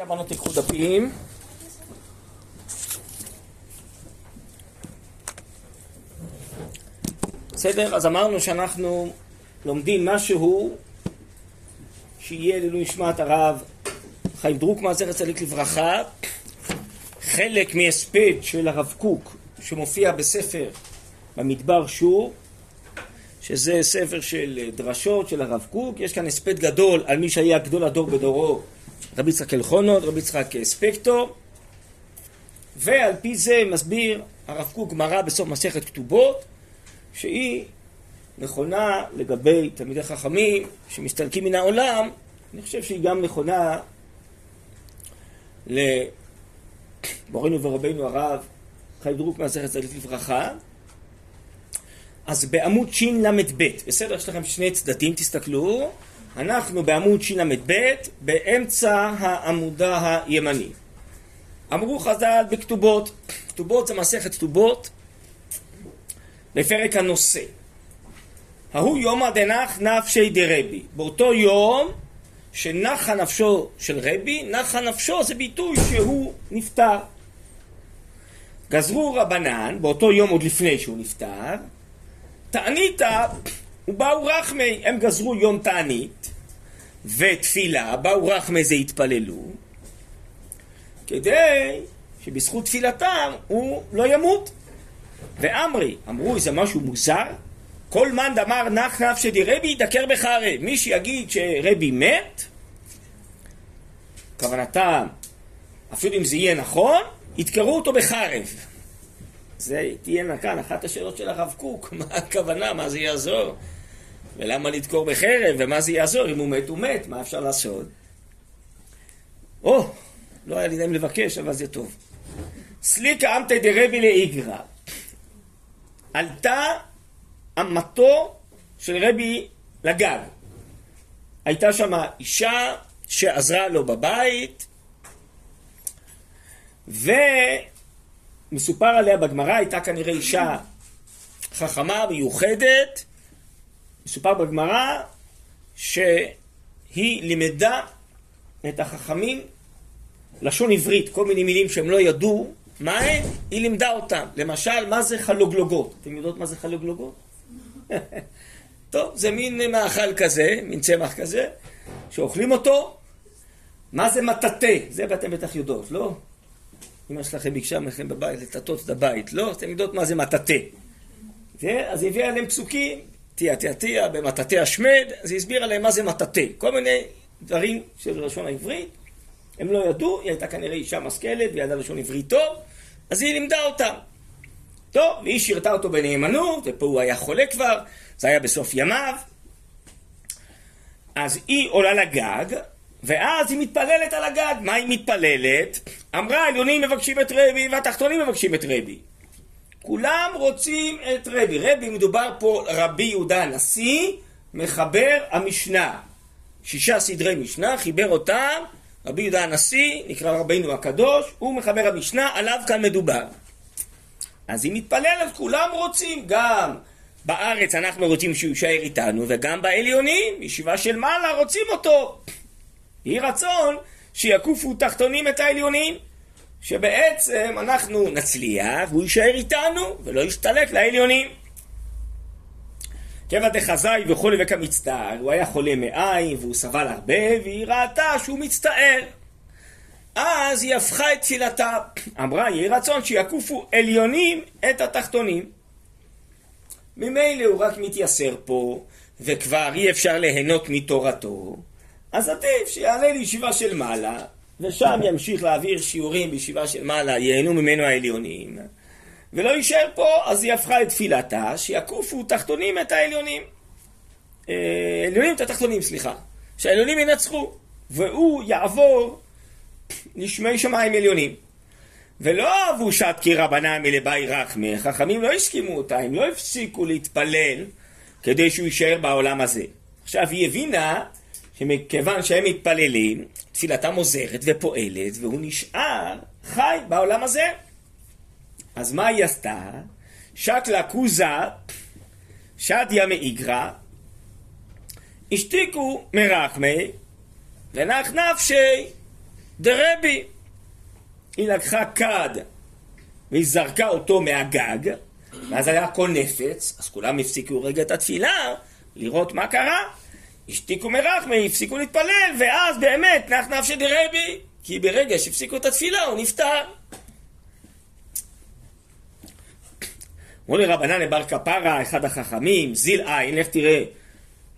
עכשיו אמרנו תיקחו דפים. בסדר? אז אמרנו שאנחנו לומדים משהו שיהיה לעילוי נשמת הרב חיים דרוקמן, זכר צדיק לברכה, חלק מהספד של הרב קוק שמופיע בספר במדבר שור, שזה ספר של דרשות של הרב קוק, יש כאן הספד גדול על מי שהיה גדול הדור בדורו, רבי יצחק אלחונות, רבי יצחק ספקטור, ועל פי זה מסביר הרב קוק גמרא בסוף מסכת כתובות, שהיא נכונה לגבי תלמידי חכמים שמסתלקים מן העולם, אני חושב שהיא גם נכונה למורנו ורבינו הרב חיים דרוקמן זכר צדיק לברכה. אז בעמוד של"ב, בסדר? יש לכם שני צדדים, תסתכלו. אנחנו בעמוד של"ב, באמצע העמודה הימני. אמרו חז"ל בכתובות, כתובות זה מסכת כתובות, בפרק הנושא. ההוא יומא דנח נפשי דרבי. באותו יום שנחה נפשו של רבי, נחה נפשו זה ביטוי שהוא נפטר. גזרו רבנן, באותו יום עוד לפני שהוא נפטר, תענית ובאו רחמי, הם גזרו יום תענית ותפילה, באו רחמי זה התפללו, כדי שבזכות תפילתם הוא לא ימות. ואמרי, אמרו איזה משהו מוזר, כל מאן דאמר נח נפשי דרבי ידקר בחרב. מי שיגיד שרבי מת, כוונתם, אפילו אם זה יהיה נכון, ידקרו אותו בחרב. זה תהיינה כאן אחת השאלות של הרב קוק, מה הכוונה, מה זה יעזור? ולמה לדקור בחרב, ומה זה יעזור? אם הוא מת, הוא מת, מה אפשר לעשות? או, לא היה לי נעים לבקש, אבל זה טוב. סליקה אמתא דרבי לאיגרא. עלתה אמתו של רבי לגג. הייתה שם אישה שעזרה לו בבית, ומסופר עליה בגמרא, הייתה כנראה אישה חכמה, מיוחדת, מסופר בגמרא שהיא לימדה את החכמים לשון עברית, כל מיני מילים שהם לא ידעו מה הם, היא לימדה אותם. למשל, מה זה חלוגלוגות? אתם יודעות מה זה חלוגלוגות? טוב, זה מין מאכל כזה, מין צמח כזה, שאוכלים אותו. מה זה מטאטא? זה אתם בטח יודעות, לא? אמא שלכם ביקשה מכם בבית לטטות את הבית, לא? אתם יודעות מה זה מטאטא. אז היא הביאה להם פסוקים, תיה תיה תיה, במטאטא השמד, אז היא הסבירה להם מה זה מטאטא. כל מיני דברים של לשון העברית. הם לא ידעו, היא הייתה כנראה אישה משכלת, והיא ידעה לשון עברית טוב, אז היא לימדה אותם. טוב, והיא שירתה אותו בנאמנות, ופה הוא היה חולה כבר, זה היה בסוף ימיו. אז היא עולה לגג, ואז היא מתפללת על הגג. מה היא מתפללת? אמרה, העליונים מבקשים את רבי, והתחתונים מבקשים את רבי. כולם רוצים את רבי. רבי מדובר פה רבי יהודה הנשיא, מחבר המשנה. שישה סדרי משנה, חיבר אותם, רבי יהודה הנשיא, נקרא רבינו הקדוש, הוא מחבר המשנה, עליו כאן מדובר. אז היא מתפללת, כולם רוצים, גם בארץ אנחנו רוצים שהוא יישאר איתנו, וגם בעליונים, ישיבה של מעלה, רוצים אותו. יהי רצון שיקופו תחתונים את העליונים, שבעצם אנחנו נצליח, והוא יישאר איתנו, ולא יסתלק לעליונים. כיוון דחזאי וכולי וכמצטער, הוא היה חולה מעין, והוא סבל הרבה, והיא ראתה שהוא מצטער. אז היא הפכה את תפילתה, אמרה יהי רצון שיקופו עליונים את התחתונים. ממילא הוא רק מתייסר פה, וכבר אי אפשר ליהנות מתורתו, אז עדיף שיעלה לישיבה של מעלה, ושם ימשיך להעביר שיעורים בישיבה של מעלה, ייהנו ממנו העליונים. ולא יישאר פה, אז היא הפכה את תפילתה, שיקופו תחתונים את העליונים. אה, עליונים את התחתונים, סליחה. שהעליונים ינצחו, והוא יעבור לשמי שמיים עליונים. ולא אהבו שעת כי רבנן מלבאי רחמי, חכמים לא הסכימו אותה, הם לא הפסיקו להתפלל כדי שהוא יישאר בעולם הזה. עכשיו היא הבינה שמכיוון שהם מתפללים, תפילתם עוזרת ופועלת, והוא נשאר חי בעולם הזה. אז מה היא עשתה? שקלה קוזה, שדיה מאיגרא, השתיקו מרחמי, ונח נפשי דרבי. היא לקחה כד והיא זרקה אותו מהגג, ואז היה הכל נפץ, אז כולם הפסיקו רגע את התפילה, לראות מה קרה. השתיקו מרחמי, הפסיקו להתפלל, ואז באמת נח נפשי דרבי, כי ברגע שהפסיקו את התפילה הוא נפטר. אמרו לרבנן לבר כפרה, אחד החכמים, זיל עין, לך תראה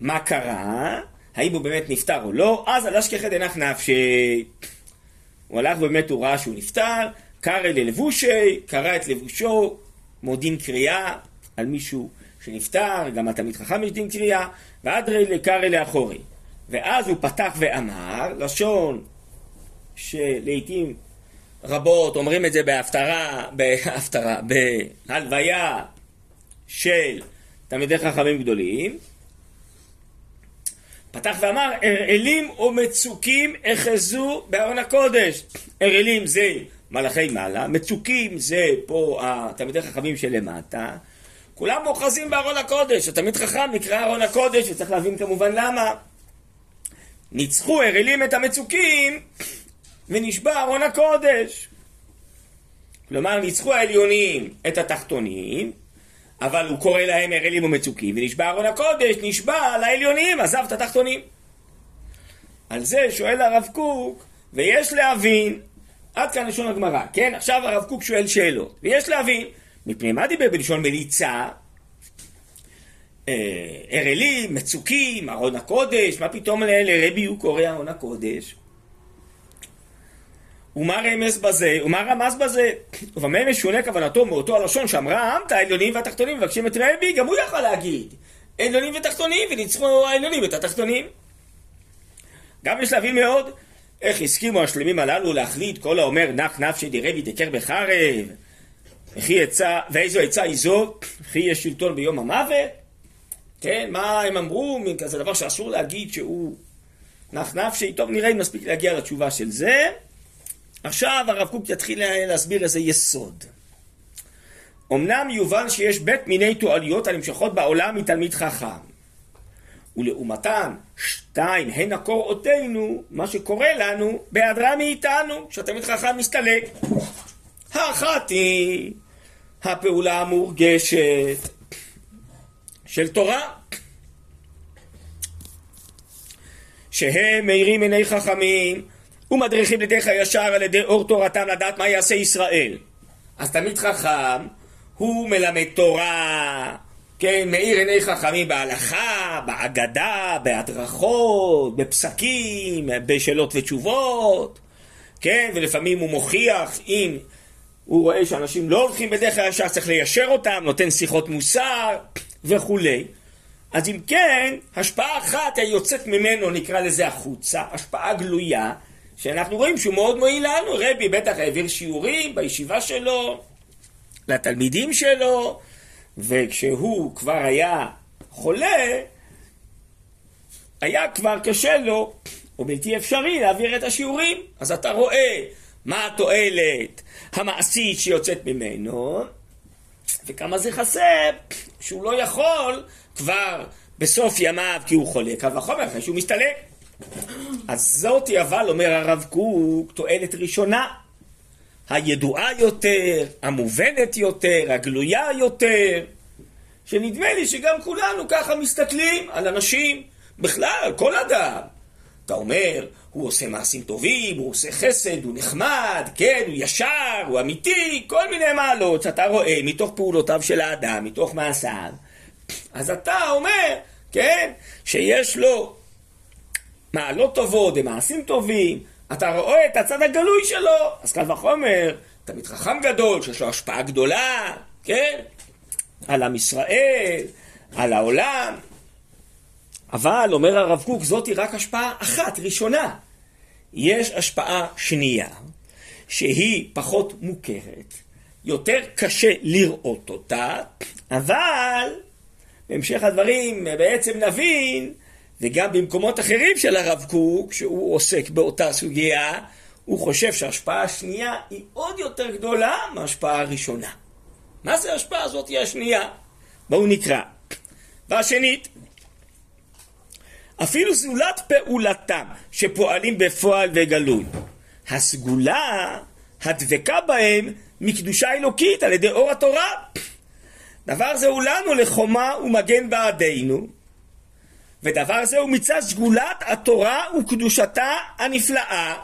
מה קרה, האם הוא באמת נפטר או לא, אז על אשכחי דנח נפשי. הוא הלך ובאמת הוא ראה שהוא נפטר, קרא ללבושי, קרא את לבושו, כמו דין קריאה על מישהו שנפטר, גם התלמיד חכם יש דין קריאה, ואדרי לקרא לאחורי. ואז הוא פתח ואמר, לשון שלעיתים רבות אומרים את זה בהפטרה, בהפטרה, בהלוויה של תלמידי חכמים גדולים, פתח ואמר, אראלים ומצוקים אחזו בארון הקודש. אראלים זה מלאכי מעלה, מצוקים זה פה התלמידי חכמים שלמטה. כולם אוחזים בארון הקודש, התלמיד חכם נקרא ארון הקודש, וצריך להבין כמובן למה. ניצחו אראלים את המצוקים ונשבע ארון הקודש. כלומר, ניצחו העליונים את התחתונים, אבל הוא קורא להם אראלים ומצוקים, ונשבע ארון הקודש, נשבע לעליונים, עזב את התחתונים. על זה שואל הרב קוק, ויש להבין, עד כאן לשון הגמרא, כן? עכשיו הרב קוק שואל שאלות, ויש להבין, מפני מה דיבר בלשון מליצה? אה, מצוקים, ארון הקודש, מה פתאום לרבי הוא קורא ארון הקודש? ומה רמז בזה? ומה רמז בזה? ובמה משונה כוונתו מאותו הלשון שאמרה העמת העליונים והתחתונים מבקשים את רבי, גם הוא יכול להגיד עליונים ותחתונים וניצחו העליונים את התחתונים. גם יש להבין מאוד איך הסכימו השלמים הללו להחליט כל האומר נח נפשי דרבי דקר בחרב וכי עצה, ואיזו עצה היא זו? וכי יש שלטון ביום המוות? כן, מה הם אמרו? מין כזה דבר שאסור להגיד שהוא נח נפשי. טוב, נראה אם נספיק להגיע לתשובה של זה. עכשיו הרב קוק יתחיל להסביר איזה יסוד. אמנם יובן שיש בית מיני תועליות הנמשכות בעולם מתלמיד חכם. ולעומתן, שתיים, הן הקור אותנו, מה שקורה לנו, בהיעדרה מאיתנו, כשהתלמיד חכם מסתלק. האחת היא הפעולה המורגשת של תורה, שהם מאירים עיני חכמים ומדריכים לדרך הישר על ידי אור תורתם לדעת מה יעשה ישראל. אז תמיד חכם, הוא מלמד תורה, כן, מאיר עיני חכמים בהלכה, בהגדה, בהדרכות, בפסקים, בשאלות ותשובות, כן, ולפעמים הוא מוכיח אם הוא רואה שאנשים לא הולכים בדרך הישר, צריך ליישר אותם, נותן שיחות מוסר וכולי. אז אם כן, השפעה אחת היוצאת ממנו, נקרא לזה החוצה, השפעה גלויה, שאנחנו רואים שהוא מאוד מועיל לנו, רבי בטח העביר שיעורים בישיבה שלו, לתלמידים שלו, וכשהוא כבר היה חולה, היה כבר קשה לו, או בלתי אפשרי, להעביר את השיעורים. אז אתה רואה מה התועלת המעשית שיוצאת ממנו, וכמה זה חסר שהוא לא יכול כבר בסוף ימיו כי הוא חולה, קל וחומר אחרי שהוא מסתלק. אז זאתי אבל, אומר הרב קוק, תועלת ראשונה. הידועה יותר, המובנת יותר, הגלויה יותר, שנדמה לי שגם כולנו ככה מסתכלים על אנשים, בכלל, על כל אדם. אתה אומר, הוא עושה מעשים טובים, הוא עושה חסד, הוא נחמד, כן, הוא ישר, הוא אמיתי, כל מיני מעלות שאתה רואה מתוך פעולותיו של האדם, מתוך מעשיו. אז אתה אומר, כן, שיש לו מעלות טובות ומעשים טובים, אתה רואה את הצד הגלוי שלו, אז קל וחומר, אתה מתחכם גדול, שיש לו השפעה גדולה, כן? על עם ישראל, על העולם. אבל, אומר הרב קוק, זאת היא רק השפעה אחת, ראשונה. יש השפעה שנייה, שהיא פחות מוכרת, יותר קשה לראות אותה, אבל בהמשך הדברים בעצם נבין וגם במקומות אחרים של הרב קוק, שהוא עוסק באותה סוגיה, הוא חושב שההשפעה השנייה היא עוד יותר גדולה מההשפעה הראשונה. מה זה ההשפעה הזאת היא השנייה? בואו נקרא. והשנית, אפילו זולת פעולתם שפועלים בפועל וגלוי, הסגולה הדבקה בהם מקדושה אלוקית על ידי אור התורה. דבר זה הוא לנו לחומה ומגן בעדינו, ודבר זה הוא מצד סגולת התורה וקדושתה הנפלאה.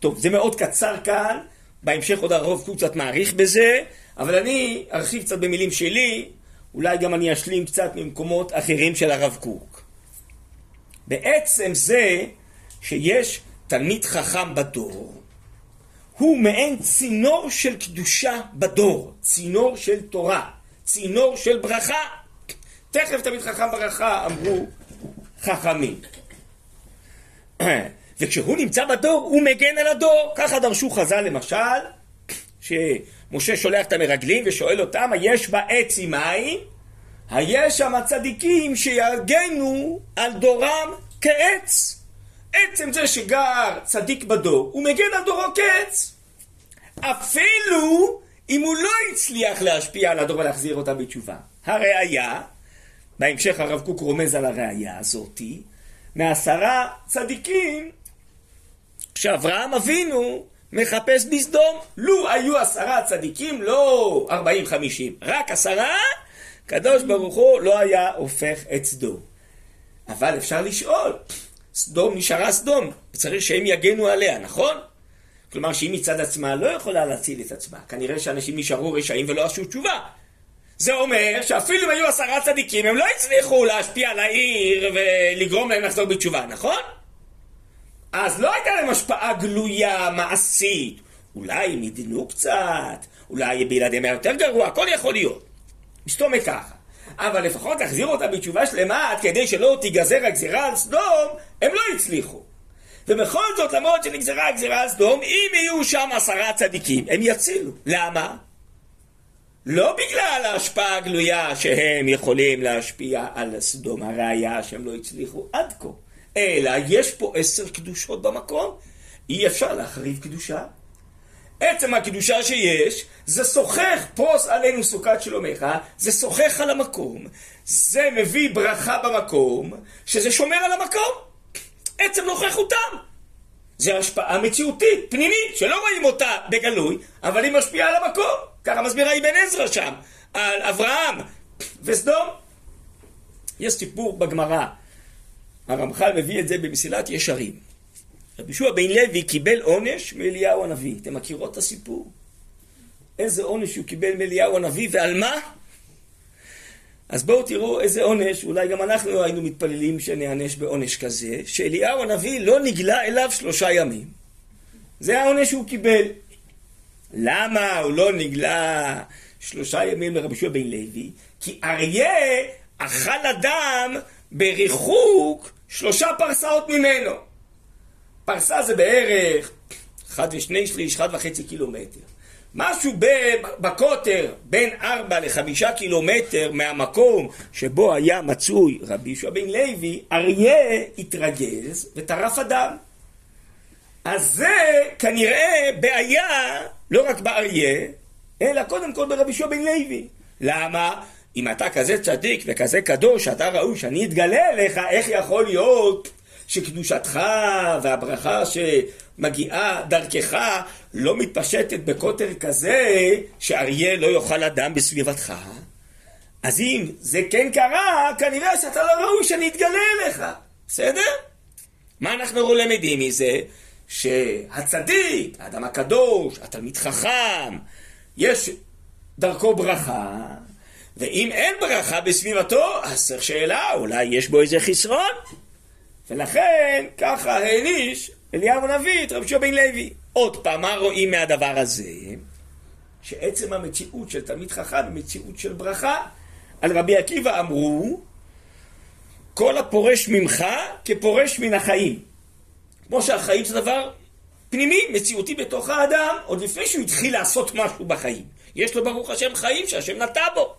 טוב, זה מאוד קצר כאן, בהמשך עוד הרוב קצת קצת מעריך בזה, אבל אני ארחיב קצת במילים שלי, אולי גם אני אשלים קצת ממקומות אחרים של הרב קוק. בעצם זה שיש תלמיד חכם בדור, הוא מעין צינור של קדושה בדור, צינור של תורה, צינור של ברכה. תכף תלמיד חכם ברכה אמרו חכמים. וכשהוא נמצא בדור, הוא מגן על הדור. ככה דרשו חז"ל למשל, שמשה שולח את המרגלים ושואל אותם, היש בעץ עם מים? היש שם צדיקים שיגנו על דורם כעץ. עצם זה שגר צדיק בדור, הוא מגן על דורו כעץ. אפילו אם הוא לא הצליח להשפיע על הדור ולהחזיר אותה בתשובה. הראיה, בהמשך הרב קוק רומז על הראיה הזאתי, מעשרה צדיקים שאברהם אבינו מחפש בסדום. לו היו עשרה צדיקים, לא ארבעים חמישים, רק עשרה, קדוש ברוך הוא לא היה הופך את סדום. אבל אפשר לשאול, סדום נשארה סדום, וצריך שהם יגנו עליה, נכון? כלומר שהיא מצד עצמה לא יכולה להציל את עצמה. כנראה שאנשים נשארו רשעים ולא עשו תשובה. זה אומר שאפילו אם היו עשרה צדיקים, הם לא הצליחו להשפיע על העיר ולגרום להם לחזור בתשובה, נכון? אז לא הייתה להם השפעה גלויה, מעשית. אולי הם ידנו קצת, אולי בלעדיהם היה יותר גרוע, הכל יכול להיות. מסתום ככה. אבל לפחות להחזיר אותה בתשובה שלמה, עד כדי שלא תיגזר הגזירה על סדום, הם לא הצליחו. ובכל זאת, למרות שנגזרה הגזירה על סדום, אם יהיו שם עשרה צדיקים, הם יצילו. למה? לא בגלל ההשפעה הגלויה שהם יכולים להשפיע על סדום, הראייה שהם לא הצליחו עד כה. אלא יש פה עשר קדושות במקום, אי אפשר להחריב קדושה. עצם הקדושה שיש, זה שוחך פרוס עלינו סוכת שלומך, זה שוחך על המקום, זה מביא ברכה במקום, שזה שומר על המקום. עצם נוכחותם. זה השפעה מציאותית, פנימית, שלא רואים אותה בגלוי, אבל היא משפיעה על המקום. ככה מסבירה אבן עזרא שם, על אברהם וסדום. יש סיפור בגמרא הרמח"ל מביא את זה במסילת ישרים. רבי יהושע בן לוי קיבל עונש מאליהו הנביא. אתם מכירות את הסיפור? איזה עונש הוא קיבל מאליהו הנביא ועל מה? אז בואו תראו איזה עונש, אולי גם אנחנו היינו מתפללים שנענש בעונש כזה, שאליהו הנביא לא נגלה אליו שלושה ימים. זה העונש שהוא קיבל. למה הוא לא נגלה שלושה ימים לרבי יהושע בן לוי? כי אריה אכל אדם בריחוק שלושה פרסאות ממנו. פרסה זה בערך אחד ושני שליש, אחד וחצי קילומטר. משהו בקוטר בין ארבע לחמישה קילומטר מהמקום שבו היה מצוי רבי יהושע בן לוי, אריה התרגז וטרף אדם. אז זה כנראה בעיה לא רק באריה, אלא קודם כל ברבי יהושע בן לוי. למה? אם אתה כזה צדיק וכזה קדוש, אתה ראוי שאני אתגלה אליך, איך יכול להיות שקדושתך והברכה שמגיעה דרכך לא מתפשטת בקוטר כזה שאריה לא יאכל אדם בסביבתך? אז אם זה כן קרה, כנראה שאתה לא ראוי שאני אתגלה אליך, בסדר? מה אנחנו למדים מזה? שהצדיק, האדם הקדוש, התלמיד חכם, יש דרכו ברכה, ואם אין ברכה בסביבתו, אז צריך שאלה, אולי יש בו איזה חסרון. ולכן, ככה העניש אליהו הנביא את רבי בן לוי. עוד פעם, מה רואים מהדבר הזה? שעצם המציאות של תלמיד חכם היא מציאות של ברכה. על רבי עקיבא אמרו, כל הפורש ממך כפורש מן החיים. כמו שהחיים זה דבר פנימי, מציאותי בתוך האדם, עוד לפני שהוא התחיל לעשות משהו בחיים. יש לו ברוך השם חיים שהשם נטע בו.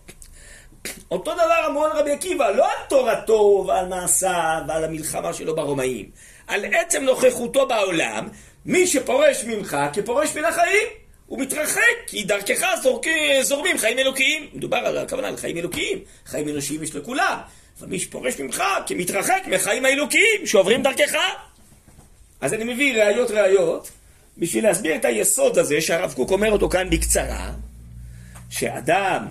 אותו דבר אמרו על רבי עקיבא, לא על תורתו ועל מעשיו ועל המלחמה שלו ברומאים, על עצם נוכחותו בעולם, מי שפורש ממך כפורש מן החיים, הוא מתרחק, כי דרכך זורקים, זורמים חיים אלוקיים. מדובר על הכוונה על חיים אלוקיים, חיים אנושיים יש לכולם, אבל מי שפורש ממך כמתרחק מחיים האלוקיים שעוברים דרכך. אז אני מביא ראיות ראיות בשביל להסביר את היסוד הזה שהרב קוק אומר אותו כאן בקצרה, שאדם,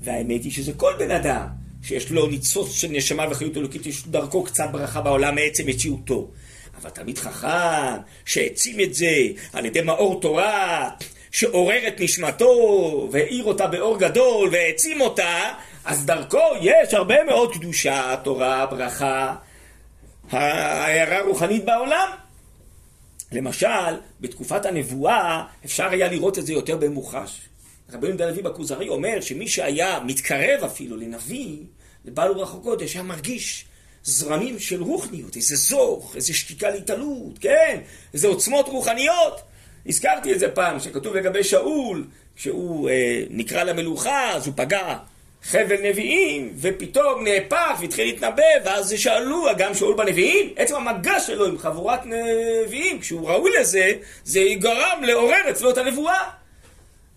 והאמת היא שזה כל בן אדם, שיש לו ניצוץ של נשמה וחיות אלוקית, יש דרכו קצת ברכה בעולם מעצם מציאותו. אבל תלמיד חכם, שהעצים את זה על ידי מאור תורה, שעורר את נשמתו, והאיר אותה באור גדול, והעצים אותה, אז דרכו יש הרבה מאוד קדושה, תורה, ברכה, ההערה הרוחנית בעולם. למשל, בתקופת הנבואה אפשר היה לראות את זה יותר במוחש. רבי יהודה הלוי בכוזרי אומר שמי שהיה מתקרב אפילו לנביא, לבעל רוח הקודש, היה מרגיש זרמים של רוחניות, איזה זוך, איזה שתיקה להתעלות, כן? איזה עוצמות רוחניות. הזכרתי את זה פעם, שכתוב לגבי שאול, כשהוא אה, נקרא למלוכה, אז הוא פגע חבל נביאים, ופתאום נהפך והתחיל להתנבא, ואז שאלו, גם שאול בנביאים, עצם המגע שלו עם חבורת נביאים, כשהוא ראוי לזה, זה גרם לעורר אצלו את הנבואה.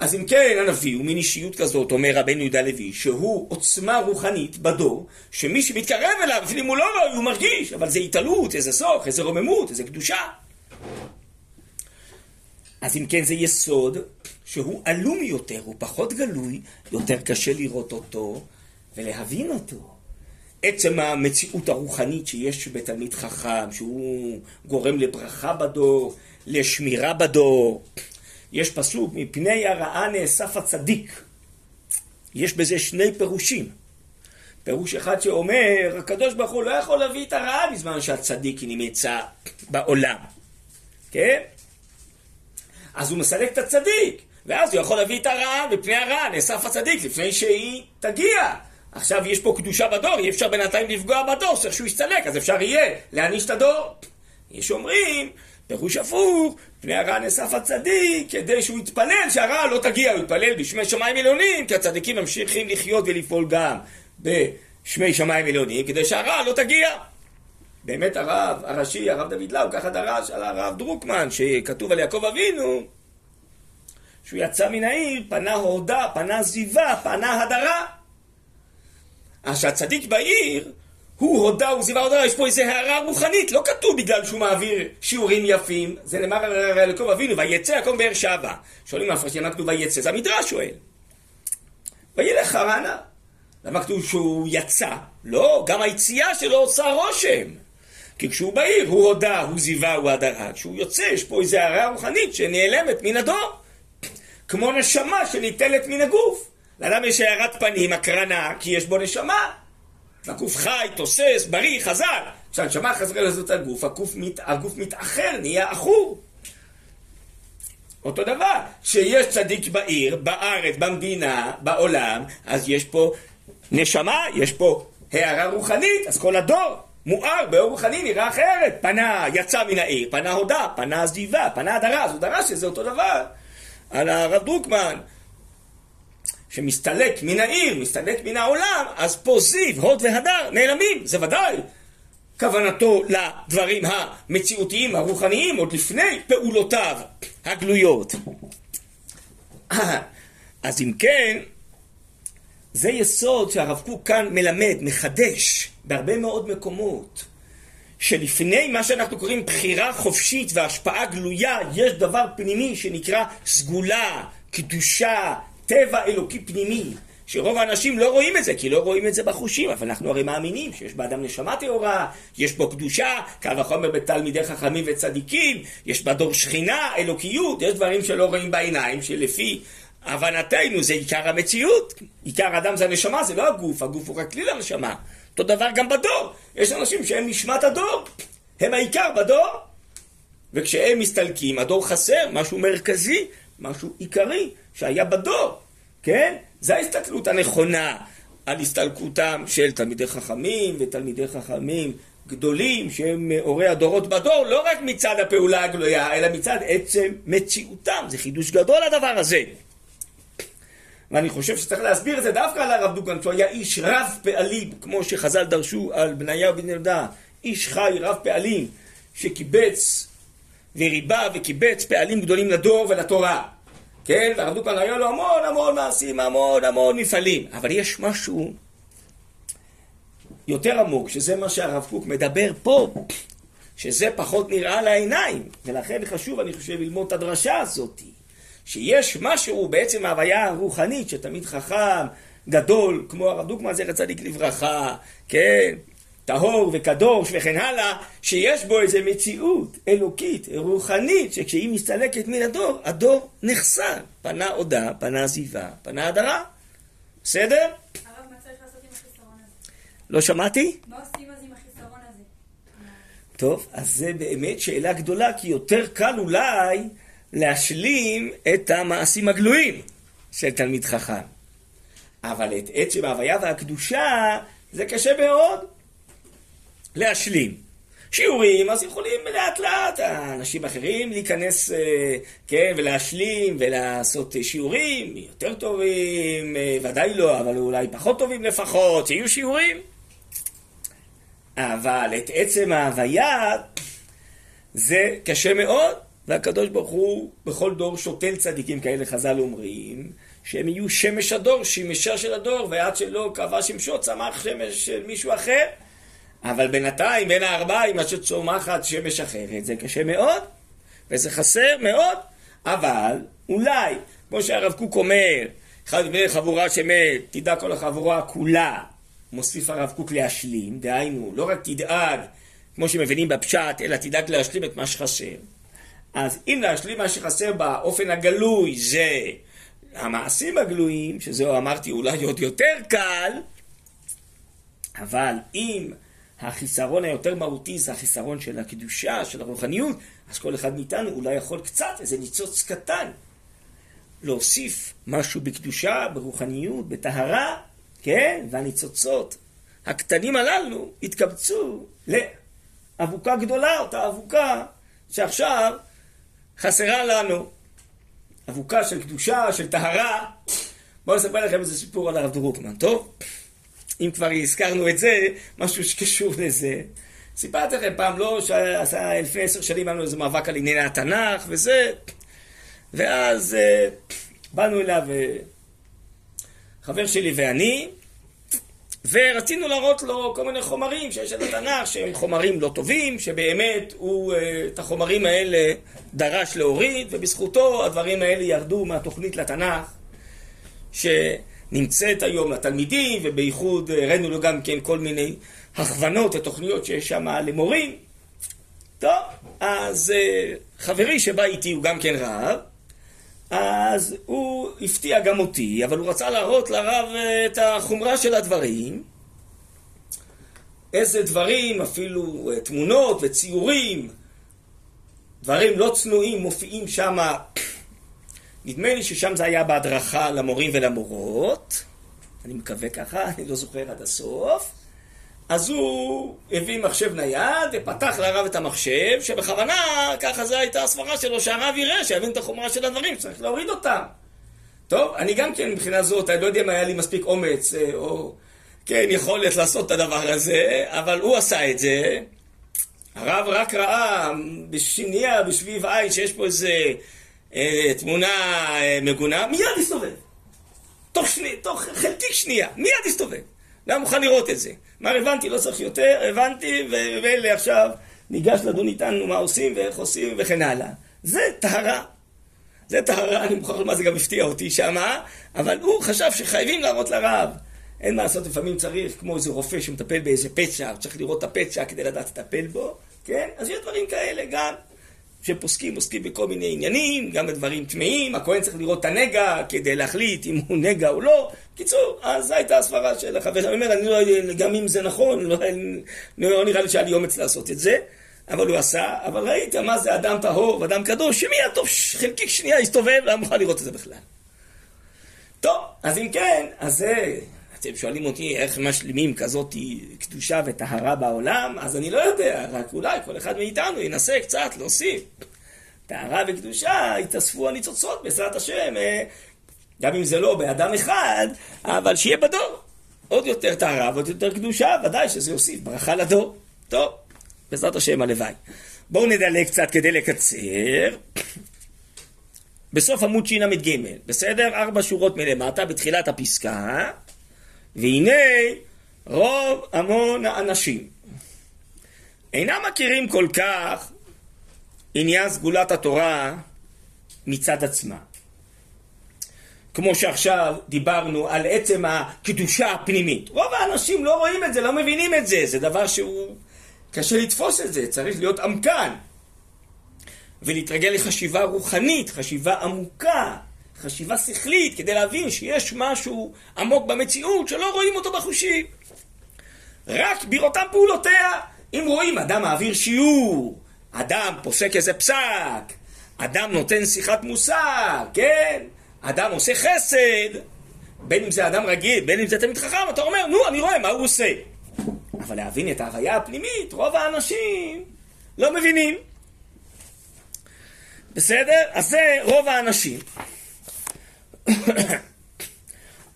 אז אם כן, הנביא הוא מין אישיות כזאת, אומר רבנו יהודה לוי, שהוא עוצמה רוחנית בדור, שמי שמתקרב אליו, אפילו אם הוא לא רואה, הוא מרגיש, אבל זה התעלות, איזה סוך, איזה רוממות, איזה קדושה. אז אם כן, זה יסוד שהוא עלום יותר, הוא פחות גלוי, יותר קשה לראות אותו ולהבין אותו. עצם המציאות הרוחנית שיש בתלמיד חכם, שהוא גורם לברכה בדור, לשמירה בדור. יש פסוק, מפני הרעה נאסף הצדיק. יש בזה שני פירושים. פירוש אחד שאומר, הקדוש ברוך הוא לא יכול להביא את הרעה בזמן שהצדיק נמצא בעולם. כן? אז הוא מסלק את הצדיק. ואז הוא יכול להביא את הרעה, מפני הרעה נאסף הצדיק לפני שהיא תגיע. עכשיו יש פה קדושה בדור, אי אפשר בינתיים לפגוע בדור, צריך שהוא יסתלק, אז אפשר יהיה להעניש את הדור. יש אומרים, פירוש הפוך, פני הרעה נאסף הצדיק, כדי שהוא יתפלל שהרעה לא תגיע, הוא יתפלל בשמי שמיים עליונים, כי הצדיקים ממשיכים לחיות ולפעול גם בשמי שמיים עליונים, כדי שהרעה לא תגיע. באמת הרב הראשי, הרב דוד לאו, ככה דרש על הרב דרוקמן, שכתוב על יעקב אבינו, שהוא יצא מן העיר, פנה הורדה, פנה זיווה, פנה הדרה. אז שהצדיק בעיר, הוא הודה וזיווה הודרה, יש פה איזו הערה רוחנית, לא כתוב בגלל שהוא מעביר שיעורים יפים, זה נאמר על יעקב אבינו, ויצא יעקב באר שבע. שואלים מה הפרשי, מה כתוב ויצא? זה המדרש שואל. וילך חרנה. למה כתוב שהוא יצא? לא, גם היציאה שלו עושה רושם. כי כשהוא בעיר, הוא הודה, הוא זיווה, הוא הדרה. כשהוא יוצא, יש פה איזו הערה רוחנית שנעלמת מן הדור. כמו נשמה שניטלת מן הגוף. לאדם יש הארת פנים, הקרנה, כי יש בו נשמה. הגוף חי, תוסס, בריא, חזק. כשהנשמה חזרה לזאת הגוף, הגוף, מת, הגוף מתאחר, נהיה עכור. אותו דבר, שיש צדיק בעיר, בארץ, במדינה, בעולם, אז יש פה נשמה, יש פה הערה רוחנית, אז כל הדור מואר באור רוחני נראה אחרת. פנה, יצא מן העיר, פנה הודה, פנה עזיבה, פנה הדרה, אז הוא דרש שזה אותו דבר. על הרב דרוקמן, שמסתלק מן העיר, מסתלק מן העולם, אז פה זיו, הוד והדר נעלמים, זה ודאי. כוונתו לדברים המציאותיים, הרוחניים, עוד לפני פעולותיו הגלויות. אז אם כן, זה יסוד שהרב קוק כאן מלמד, מחדש, בהרבה מאוד מקומות. שלפני מה שאנחנו קוראים בחירה חופשית והשפעה גלויה, יש דבר פנימי שנקרא סגולה, קדושה, טבע אלוקי פנימי. שרוב האנשים לא רואים את זה, כי לא רואים את זה בחושים, אבל אנחנו הרי מאמינים שיש באדם נשמה טהורה, יש בו קדושה, קל וחומר בתלמידי חכמים וצדיקים, יש בדור שכינה, אלוקיות, יש דברים שלא רואים בעיניים, שלפי הבנתנו זה עיקר המציאות. עיקר האדם זה הנשמה, זה לא הגוף, הגוף הוא רק כלי לנשמה. אותו דבר גם בדור. יש אנשים שהם נשמת הדור, הם העיקר בדור. וכשהם מסתלקים, הדור חסר משהו מרכזי, משהו עיקרי שהיה בדור, כן? זו ההסתכלות הנכונה על הסתלקותם של תלמידי חכמים ותלמידי חכמים גדולים שהם הורי הדורות בדור, לא רק מצד הפעולה הגלויה, אלא מצד עצם מציאותם. זה חידוש גדול הדבר הזה. ואני חושב שצריך להסביר את זה דווקא על הרב דוגן, שהוא היה איש רב פעלים, כמו שחז"ל דרשו על בניהו בן ילדה, איש חי רב פעלים, שקיבץ וריבה וקיבץ פעלים גדולים לדור ולתורה. כן, והרב דוגן היה לו המון המון מעשים, המון המון מפעלים. אבל יש משהו יותר עמוק, שזה מה שהרב קוק מדבר פה, שזה פחות נראה לעיניים, ולכן חשוב, אני חושב, ללמוד את הדרשה הזאת, שיש משהו בעצם ההוויה הרוחנית, שתמיד חכם, גדול, כמו הרב דוקמן זכר צדיק לברכה, כן, טהור וקדוש וכן הלאה, שיש בו איזו מציאות אלוקית, רוחנית, שכשהיא מסתלקת מן הדור, הדור נחסר. פנה עודה, פנה עזיבה, פנה הדרה. בסדר? לא שמעתי? מה עושים אז עם החיסרון הזה? טוב, אז זה באמת שאלה גדולה, כי יותר קל אולי להשלים את המעשים הגלויים של תלמיד חכם. אבל את עצם ההוויה והקדושה זה קשה מאוד להשלים. שיעורים, אז יכולים לאט לאט אנשים אחרים להיכנס, אה, כן, ולהשלים ולעשות שיעורים יותר טובים, אה, ודאי לא, אבל אולי פחות טובים לפחות, שיהיו שיעורים. אבל את עצם ההוויה זה קשה מאוד, והקדוש ברוך הוא בכל דור שותל צדיקים כאלה, חז"ל אומרים, שהם יהיו שמש הדור, שמשה של הדור, ועד שלא קבע שמשו צמח שמש של מישהו אחר. אבל בינתיים בין הארבעים עד שצומחת שמש אחרת זה קשה מאוד, וזה חסר מאוד, אבל אולי, כמו שהרב קוק אומר, אחד מבני חבורה שמת, תדע כל החבורה כולה, מוסיף הרב קוק להשלים, דהיינו, לא רק תדאג, כמו שמבינים בפשט, אלא תדאג להשלים את מה שחסר. אז אם להשלים מה שחסר באופן הגלוי זה המעשים הגלויים, שזהו אמרתי אולי עוד יותר קל, אבל אם החיסרון היותר מהותי זה החיסרון של הקדושה, של הרוחניות, אז כל אחד מאיתנו אולי יכול קצת, איזה ניצוץ קטן, להוסיף משהו בקדושה, ברוחניות, בטהרה, כן? והניצוצות הקטנים הללו יתקבצו לאבוקה גדולה, אותה אבוקה שעכשיו חסרה לנו. אבוקה של קדושה, של טהרה. בואו נספר לכם איזה סיפור על הרב דרוקמן, טוב? אם כבר הזכרנו את זה, משהו שקשור לזה. סיפרתי לכם פעם, לא, לפני עשר שנים היה לנו איזה מאבק על ענייני התנ"ך וזה, ואז אה, באנו אליו אה, חבר שלי ואני, ורצינו להראות לו כל מיני חומרים שיש על התנ"ך, שהם חומרים לא טובים, שבאמת הוא אה, את החומרים האלה דרש להוריד, ובזכותו הדברים האלה ירדו מהתוכנית לתנ"ך, שנמצאת היום לתלמידים, ובייחוד הראינו לו גם כן כל מיני הכוונות ותוכניות שיש שם למורים. טוב, אז אה, חברי שבא איתי הוא גם כן רב, אז הוא הפתיע גם אותי, אבל הוא רצה להראות לרב אה, את החומרה של הדברים. איזה דברים, אפילו אה, תמונות וציורים, דברים לא צנועים מופיעים שם. נדמה לי ששם זה היה בהדרכה למורים ולמורות. אני מקווה ככה, אני לא זוכר עד הסוף. אז הוא הביא מחשב נייד ופתח לרב את המחשב, שבכוונה, ככה זו הייתה הסברה שלו, שהרב יראה, שיבין את החומרה של הדברים, צריך להוריד אותם. טוב, אני גם כן מבחינה זאת, אני לא יודע אם היה לי מספיק אומץ, אה, או כן, יכולת לעשות את הדבר הזה, אבל הוא עשה את זה. הרב רק ראה בשנייה, בשביב עין, שיש פה איזה תמונה אה, מגונה, מיד הסתובב. תוך, שני, תוך חלקיק שנייה, מיד הסתובב. לא מוכן לראות את זה. מה הבנתי, לא צריך יותר, הבנתי, ואלה עכשיו ניגש לדון איתנו מה עושים ואיך עושים וכן הלאה. זה טהרה. זה טהרה, אני מוכרח לומר, זה גם הפתיע אותי שמה, אבל הוא חשב שחייבים להראות לרב. אין מה לעשות, לפעמים צריך, כמו איזה רופא שמטפל באיזה פצע, צריך לראות את הפצע כדי לדעת לטפל בו, כן? אז יש דברים כאלה גם. שפוסקים, עוסקים בכל מיני עניינים, גם בדברים טמאים, הכהן צריך לראות את הנגע כדי להחליט אם הוא נגע או לא. קיצור, אז זו הייתה הסברה של החבר, אני אומר, אני לא, גם אם זה נכון, לא, לא נראה לי שהיה לי אומץ לעשות את זה, אבל הוא עשה, אבל ראית מה זה אדם טהור ואדם קדוש, שמיד טוב חלקיק שנייה הסתובב, לא מוכן לראות את זה בכלל. טוב, אז אם כן, אז זה... אתם שואלים אותי איך משלימים כזאת קדושה וטהרה בעולם, אז אני לא יודע, רק אולי כל אחד מאיתנו ינסה קצת להוסיף. טהרה וקדושה, יתאספו הניצוצות בעזרת השם, אה, גם אם זה לא באדם אחד, אבל שיהיה בדור. עוד יותר טהרה ועוד יותר קדושה, ודאי שזה יוסיף ברכה לדור. טוב, בעזרת השם הלוואי. בואו נדלג קצת כדי לקצר. בסוף עמוד של"ג, בסדר? ארבע שורות מלמטה, בתחילת הפסקה. והנה רוב המון האנשים. אינם מכירים כל כך עניין סגולת התורה מצד עצמה. כמו שעכשיו דיברנו על עצם הקדושה הפנימית. רוב האנשים לא רואים את זה, לא מבינים את זה, זה דבר שהוא קשה לתפוס את זה, צריך להיות עמקן. ולהתרגל לחשיבה רוחנית, חשיבה עמוקה, חשיבה שכלית, כדי להבין שיש משהו עמוק במציאות שלא רואים אותו בחושים. רק בראותם פעולותיה. אם רואים אדם מעביר שיעור, אדם פוסק איזה פסק, אדם נותן שיחת מוסר, כן? אדם עושה חסד, בין אם זה אדם רגיל, בין אם זה תמיד חכם, אתה אומר, נו, אני רואה מה הוא עושה. אבל להבין את ההוויה הפנימית, רוב האנשים לא מבינים. בסדר? אז זה רוב האנשים.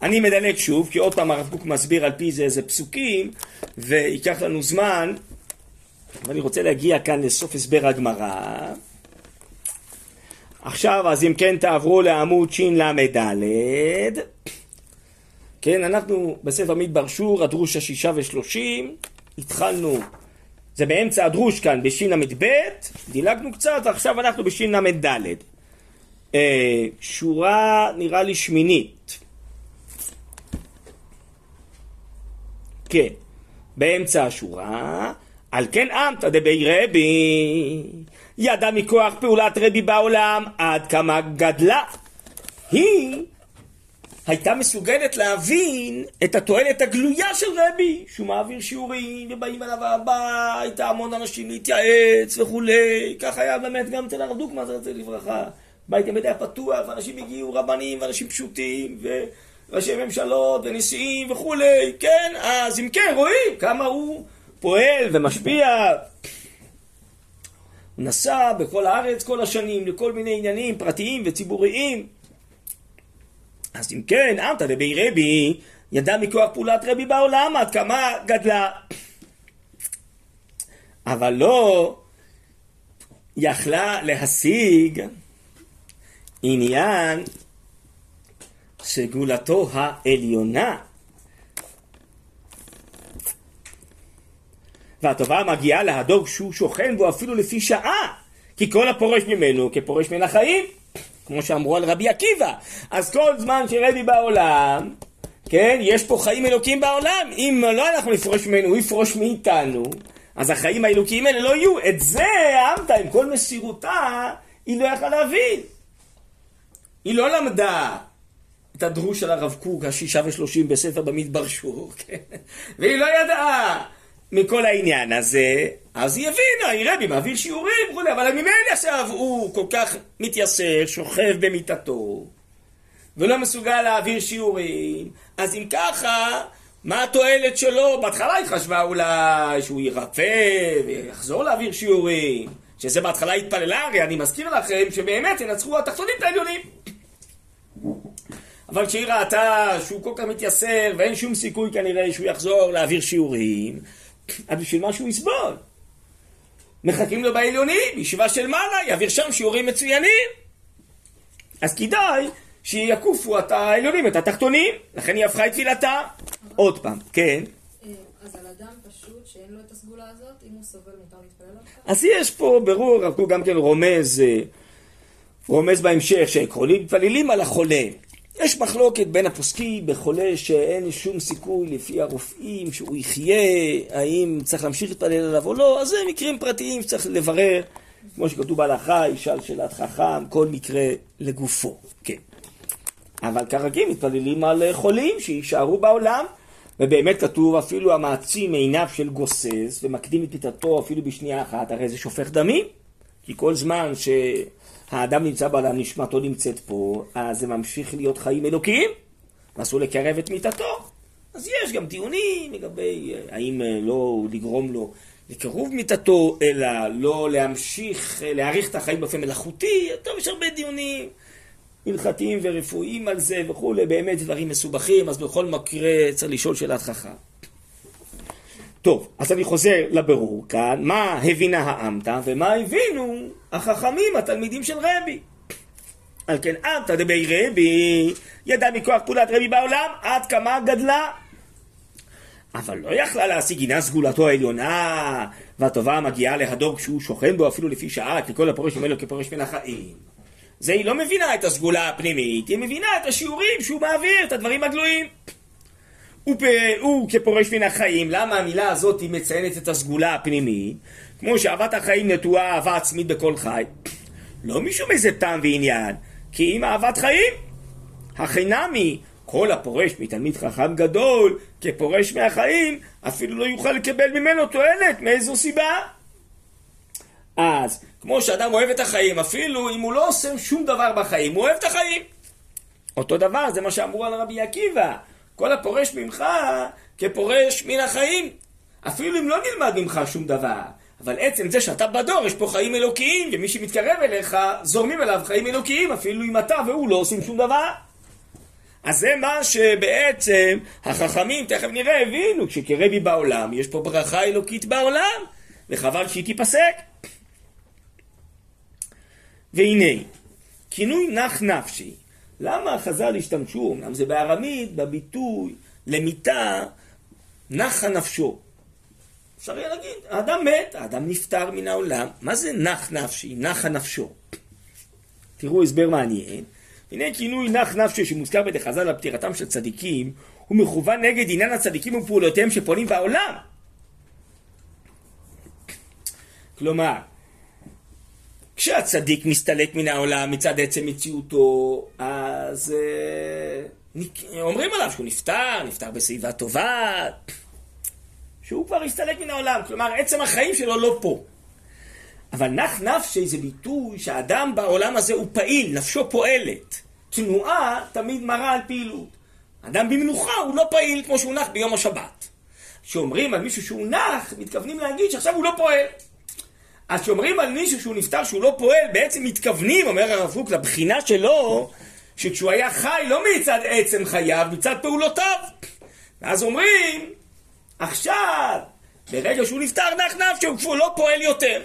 אני מדלג שוב, כי עוד פעם הרב קוק מסביר על פי זה איזה פסוקים, וייקח לנו זמן, ואני רוצה להגיע כאן לסוף הסבר הגמרא. עכשיו, אז אם כן תעברו לעמוד של"ד. כן, אנחנו בספר מדבר שור, הדרוש השישה ושלושים, התחלנו, זה באמצע הדרוש כאן, בשל"ב, דילגנו קצת, עכשיו אנחנו בשל"ד. אה, שורה נראה לי שמינית. כן, באמצע השורה, על כן אמתא דבי רבי, ידע מכוח פעולת רבי בעולם עד כמה גדלה. היא הייתה מסוגלת להבין את התועלת הגלויה של רבי, שהוא מעביר שיעורים ובאים אליו הביתה המון אנשים להתייעץ וכולי, כך היה באמת גם אצל הרב דוקמן, זכר לברכה. בית תמיד היה פתוח, ואנשים הגיעו, רבנים ואנשים פשוטים, וראשי ממשלות ונשיאים וכולי, כן? אז אם כן, רואים כמה הוא פועל ומשפיע. הוא נסע בכל הארץ כל השנים לכל מיני עניינים פרטיים וציבוריים. אז אם כן, אמתא דבי רבי, ידע מכוח פעולת רבי בעולם עד כמה גדלה. אבל לא יכלה להשיג עניין סגולתו העליונה. והטובה מגיעה להדור שהוא שוכן בו אפילו לפי שעה, כי כל הפורש ממנו כפורש מן החיים, כמו שאמרו על רבי עקיבא. אז כל זמן שרבי בעולם, כן, יש פה חיים אלוקים בעולם, אם לא אנחנו נפרוש ממנו, הוא יפרוש מאיתנו, אז החיים האלוקיים האלה לא יהיו. את זה העמת עם כל מסירותה, היא לא יכלה להבין. היא לא למדה את הדרוש של הרב קוק, השישה ושלושים בספר במדבר שור, כן? והיא לא ידעה מכל העניין הזה, אז היא הבינה, היא רבי מעביר שיעורים וכולי, אבל ממילא עכשיו הוא כל כך מתייסר, שוכב במיטתו, ולא מסוגל להעביר שיעורים, אז אם ככה, מה התועלת שלו? בהתחלה היא חשבה אולי שהוא ירפא ויחזור להעביר שיעורים, שזה בהתחלה התפללה, הרי אני מזכיר לכם שבאמת ינצחו התחתונים את העליונים. אבל כשהיא ראתה שהוא כל כך מתייסר ואין שום סיכוי כנראה שהוא יחזור להעביר שיעורים, אז בשביל מה שהוא יסבול? מחכים לו בעליונים, ישיבה של מעלה, יעביר שם שיעורים מצוינים. אז כדאי שיקופו את העליונים, את התחתונים, לכן היא הפכה את תפילתה. עוד פעם, כן. אה, אז על אדם פשוט שאין לו את הסגולה הזאת, אם הוא סובל מותר להתפלל עליו? אז יש פה ברור, הוא גם כן רומז, אה, רומז בהמשך, שעקרונית מתפללים על החולה. יש מחלוקת בין הפוסקים בחולה שאין שום סיכוי לפי הרופאים שהוא יחיה, האם צריך להמשיך להתפלל עליו או לא, אז זה מקרים פרטיים שצריך לברר, כמו שכתוב בהלכה, ישאל שאלת חכם, כל מקרה לגופו, כן. אבל כרגיל מתפללים על חולים שיישארו בעולם, ובאמת כתוב אפילו המעצים עיניו של גוסס ומקדים את פיתתו אפילו בשנייה אחת, הרי זה שופך דמים, כי כל זמן ש... האדם נמצא בעולם, נשמתו נמצאת פה, אז זה ממשיך להיות חיים אלוקיים, ואסור לקרב את מיתתו. אז יש גם דיונים לגבי אה, האם אה, לא לגרום לו לקירוב מיתתו, אלא לא להמשיך, אה, להאריך את החיים באופן מלאכותי, טוב, יש הרבה דיונים הלכתיים ורפואיים על זה וכולי, באמת דברים מסובכים, אז בכל מקרה צריך לשאול שאלת חכם. טוב, אז אני חוזר לבירור כאן, מה הבינה האמתא ומה הבינו החכמים, התלמידים של רבי. על כן אמתא דבי רבי, ידע מכוח פעולת רבי בעולם, עד כמה גדלה. אבל לא יכלה להשיג עניין סגולתו העליונה והטובה מגיעה להדור כשהוא שוכן בו אפילו לפי שעה, כי כל הפורש ממנו כפורש מן החיים. זה היא לא מבינה את הסגולה הפנימית, היא מבינה את השיעורים שהוא מעביר, את הדברים הגלויים. הוא, הוא כפורש מן החיים, למה המילה הזאת היא מציינת את הסגולה הפנימית? כמו שאהבת החיים נטועה אהבה עצמית בכל חי. לא משום איזה טעם ועניין, כי אם אהבת חיים. החינמי, כל הפורש מתלמיד חכם גדול, כפורש מהחיים, אפילו לא יוכל לקבל ממנו תועלת, מאיזו סיבה? אז, כמו שאדם אוהב את החיים, אפילו אם הוא לא עושה שום דבר בחיים, הוא אוהב את החיים. אותו דבר, זה מה שאמרו על רבי עקיבא. כל הפורש ממך כפורש מן החיים. אפילו אם לא נלמד ממך שום דבר. אבל עצם זה שאתה בדור, יש פה חיים אלוקיים, ומי שמתקרב אליך, זורמים אליו חיים אלוקיים, אפילו אם אתה והוא לא עושים שום דבר. אז זה מה שבעצם החכמים, תכף נראה, הבינו, כשקרבי בעולם, יש פה ברכה אלוקית בעולם, וחבל שהיא תיפסק. והנה, כינוי נח נפשי, למה חז"ל השתמשו, אמנם זה בארמית, בביטוי למיתה, נחה נפשו. אפשר יהיה להגיד, האדם מת, האדם נפטר מן העולם, מה זה נח נפשי, נחה נפשו? תראו הסבר מעניין. הנה כינוי נח נפשי שמוזכר בידי חז"ל על פטירתם של צדיקים, הוא מכוון נגד עניין הצדיקים ופעולותיהם שפועלים בעולם. כלומר, כשהצדיק מסתלק מן העולם מצד עצם מציאותו, אז אה, אומרים עליו שהוא נפטר, נפטר בסביבה טובה, שהוא כבר הסתלק מן העולם, כלומר עצם החיים שלו לא פה. אבל נח נפשי זה ביטוי שהאדם בעולם הזה הוא פעיל, נפשו פועלת. תנועה תמיד מראה על פעילות. אדם במנוחה הוא לא פעיל כמו שהוא נח ביום השבת. כשאומרים על מישהו שהוא נח, מתכוונים להגיד שעכשיו הוא לא פועל. אז כשאומרים על מישהו שהוא נפטר שהוא לא פועל, בעצם מתכוונים, אומר הרב קוק, לבחינה שלו, שכשהוא היה חי לא מצד עצם חייו, מצד פעולותיו. ואז אומרים, עכשיו, ברגע שהוא נפטר נח נפשו, הוא לא פועל יותר.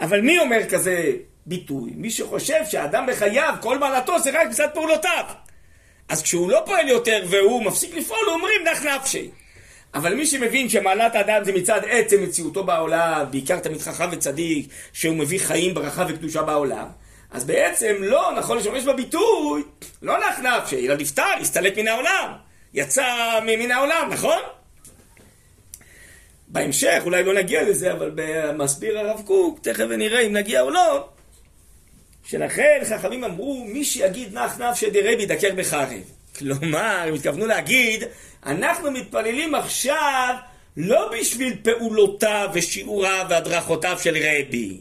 אבל מי אומר כזה ביטוי? מי שחושב שהאדם בחייו, כל מעלתו זה רק מצד פעולותיו. אז כשהוא לא פועל יותר והוא מפסיק לפעול, אומרים נח נפשי. אבל מי שמבין שמעלת האדם זה מצד עצם מציאותו בעולם, בעיקר תמיד חכם וצדיק, שהוא מביא חיים, ברכה וקדושה בעולם, אז בעצם לא נכון לשמש בביטוי, לא נח נפשי, אלא נפטר, הסתלק מן העולם. יצא מן העולם, נכון? בהמשך, אולי לא נגיע לזה, אבל במסביר הרב קוק, תכף ונראה אם נגיע או לא, שלכן חכמים אמרו, מי שיגיד נח נפשי דרבי דקר בחרב. כלומר, הם התכוונו להגיד, אנחנו מתפללים עכשיו לא בשביל פעולותיו ושיעוריו והדרכותיו של רבי.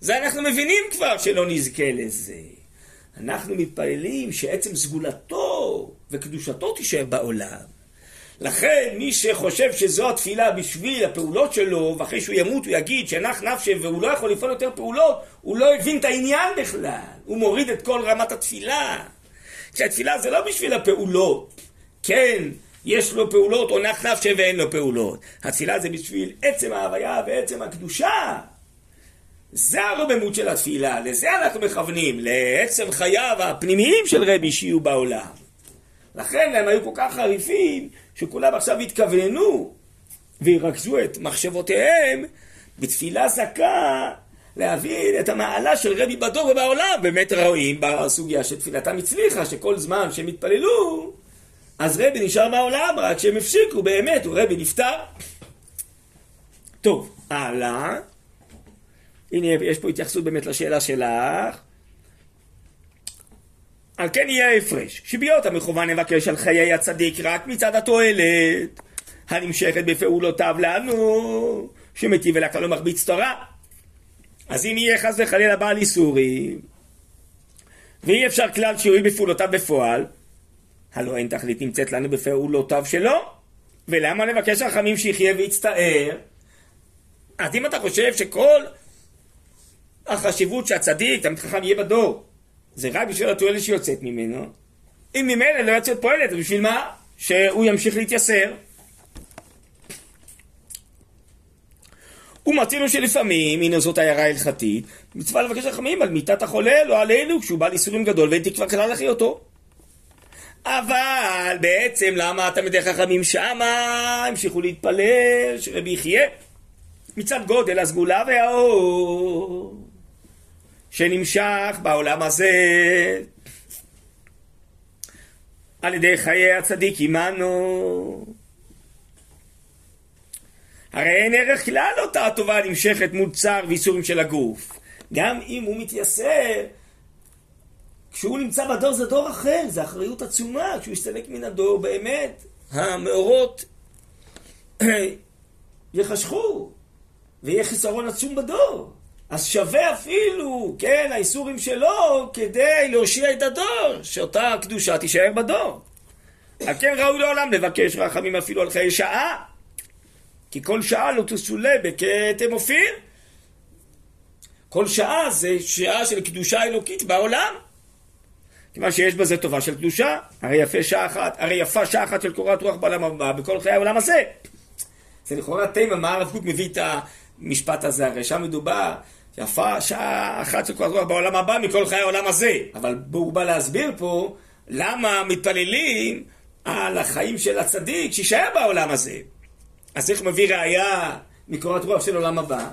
זה אנחנו מבינים כבר שלא נזכה לזה. אנחנו מתפללים שעצם סגולתו וקדושתו תישאר בעולם. לכן מי שחושב שזו התפילה בשביל הפעולות שלו, ואחרי שהוא ימות הוא יגיד שנח נפשי והוא לא יכול לפעול יותר פעולות, הוא לא הבין את העניין בכלל. הוא מוריד את כל רמת התפילה. שהתפילה זה לא בשביל הפעולות. כן, יש לו פעולות או נח נפשי ואין לו פעולות. התפילה זה בשביל עצם ההוויה ועצם הקדושה. זה הרוממות של התפילה, לזה אנחנו מכוונים, לעצם חייו הפנימיים של רבי שיהיו בעולם. לכן הם היו כל כך חריפים, שכולם עכשיו התכווננו וירכזו את מחשבותיהם בתפילה זכה להבין את המעלה של רבי בדור ובעולם. באמת רואים בסוגיה של תפילתם הצליחה, שכל זמן שהם התפללו, אז רבי נשאר בעולם, רק שהם הפסיקו, באמת, הוא רבי נפטר. טוב, הלאה. הנה, יש פה התייחסות באמת לשאלה שלך. על כן יהיה ההפרש, שבהיות המכוון לבקש על חיי הצדיק רק מצד התועלת הנמשכת בפעולותיו לנו, שמטיב אלא כלל ומרביץ תורה. אז אם יהיה חס וחלילה בעל איסורים, ואי אפשר כלל שיועיל בפעולותיו בפועל, הלא אין תכלית נמצאת לנו בפעולותיו שלו, ולמה לבקש רחמים שיחיה ויצטער? אז אם אתה חושב שכל החשיבות שהצדיק, תמיד חכם יהיה בדור, זה רק בשביל התועלת שיוצאת ממנו. אם ממילא לא יוצאת פועלת, אז בשביל מה? שהוא ימשיך להתייסר. ומצינו שלפעמים, הנה זאת הערה הלכתית, מצווה לבקש רחמים על מיתת החולה, לא עלינו, כשהוא בא לאיסורים גדול ואין תקווה כלל לחיותו. אבל בעצם למה תלמידי חכמים שמה המשיכו להתפלל שרבי יחיה? מצד גודל הסגולה והאור שנמשך בעולם הזה על ידי חיי הצדיק עמנו. הרי אין ערך כלל אותה הטובה הנמשכת מול צער ואיסורים של הגוף. גם אם הוא מתייסר, כשהוא נמצא בדור זה דור אחר, זה אחריות עצומה, כשהוא יסתלק מן הדור באמת, המאורות יחשכו, ויהיה חיסרון עצום בדור. אז שווה אפילו, כן, האיסורים שלו, כדי להושיע את הדור, שאותה קדושה תישאר בדור. על כן ראוי לעולם לבקש רחמים אפילו על חיי שעה, כי כל שעה לא תסולה בכתם אופיר. כל שעה זה שעה של קדושה אלוקית בעולם. כיוון שיש בזה טובה של קדושה, הרי יפה שעה אחת, הרי יפה שעה אחת של קורת רוח בעולם הבא, בכל חיי העולם הזה. זה לכאורה תימה, מה הרב קוק מביא את המשפט הזה, הרי שם מדובר, יפה שעה אחת קורת רוח בעולם הבא מכל חיי העולם הזה. אבל הוא בא להסביר פה למה מתפללים על החיים של הצדיק שישאר בעולם הזה. אז איך מביא ראייה מקורת רוח של עולם הבא?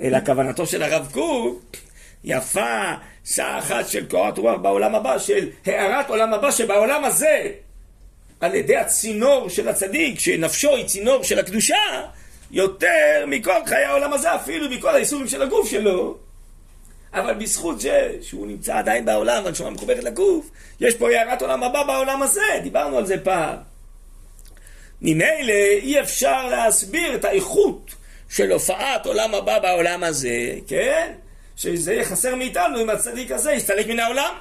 אלא כוונתו של הרב קוק, יפה שעה אחת של קורת רוח בעולם הבא, של הארת עולם הבא שבעולם הזה, על ידי הצינור של הצדיק, שנפשו היא צינור של הקדושה, יותר מכל חיי העולם הזה, אפילו מכל האיסורים של הגוף שלו. אבל בזכות זה שהוא נמצא עדיין בעולם והנשמה מחוברת לגוף, יש פה הערת עולם הבא בעולם הזה, דיברנו על זה פעם. ממילא אי אפשר להסביר את האיכות של הופעת עולם הבא בעולם הזה, כן? שזה יהיה חסר מאיתנו אם הצדיק הזה יסתלק מן העולם.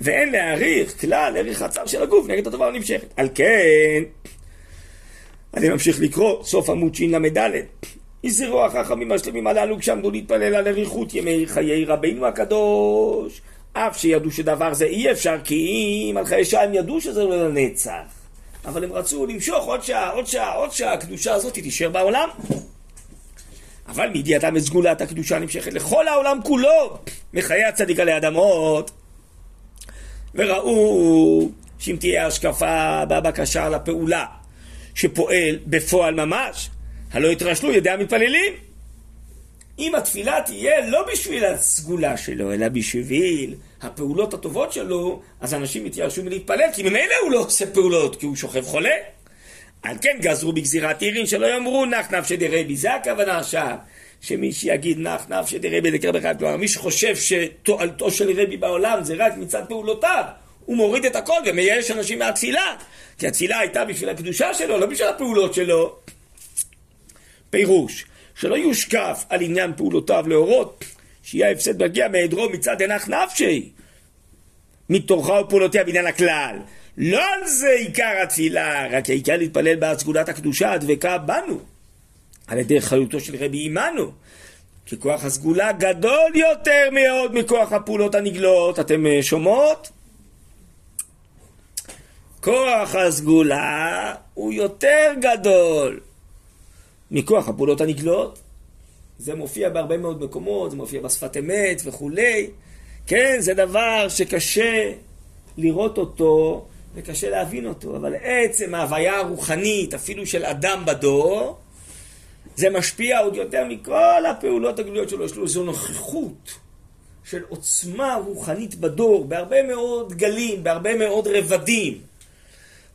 ואין להעריך כלל ערך הצו של הגוף נגד הדבר הנמשכת. על כן, אני ממשיך לקרוא, סוף עמוד של"ד. יזהרו החכמים השלמים הללו כשעמדו להתפלל על אריכות ימי חיי רבינו הקדוש. אף שידעו שדבר זה אי אפשר, כי אם על חיי שעה הם ידעו שזה לא לנצח. אבל הם רצו למשוך עוד שעה, עוד שעה, עוד שעה, הקדושה הזאת תישאר בעולם. אבל מידיעתם את סגולת הקדושה נמשכת לכל העולם כולו, מחיי הצדיק עלי אדמות. וראו שאם תהיה השקפה בבקשה לפעולה שפועל בפועל ממש, הלא יתרשלו ידי המתפללים. אם התפילה תהיה לא בשביל הסגולה שלו, אלא בשביל הפעולות הטובות שלו, אז אנשים יתייאשו מלהתפלל, כי ממילא הוא לא עושה פעולות, כי הוא שוכב חולה. על כן גזרו בגזירת עירין שלא יאמרו נח נפשי דרבי, זה הכוונה עכשיו. שמי שיגיד נח נפשי דרבי לקרב אחד, כלומר מי שחושב שתועלתו של רבי בעולם זה רק מצד פעולותיו, הוא מוריד את הכל ומייאש אנשים מהתפילה. כי התפילה הייתה בשביל הקדושה שלו, לא בשביל הפעולות שלו. פירוש, שלא יושקף על עניין פעולותיו להורות שיהיה ההפסד מגיע מהיעדרו מצד הנח נפשי מתוכה ופעולותיה בעניין הכלל. לא על זה עיקר התפילה, רק העיקר להתפלל בעד סגולת הקדושה הדבקה בנו, על ידי חיותו של רבי עמנו. כי כוח הסגולה גדול יותר מאוד מכוח הפעולות הנגלות. אתם אה, שומעות? כוח הסגולה הוא יותר גדול מכוח הפעולות הנגלות. זה מופיע בהרבה מאוד מקומות, זה מופיע בשפת אמת וכולי. כן, זה דבר שקשה לראות אותו וקשה להבין אותו, אבל עצם ההוויה הרוחנית, אפילו של אדם בדור, זה משפיע עוד יותר מכל הפעולות הגלויות שלו. יש לו איזו נוכחות של עוצמה רוחנית בדור, בהרבה מאוד גלים, בהרבה מאוד רבדים.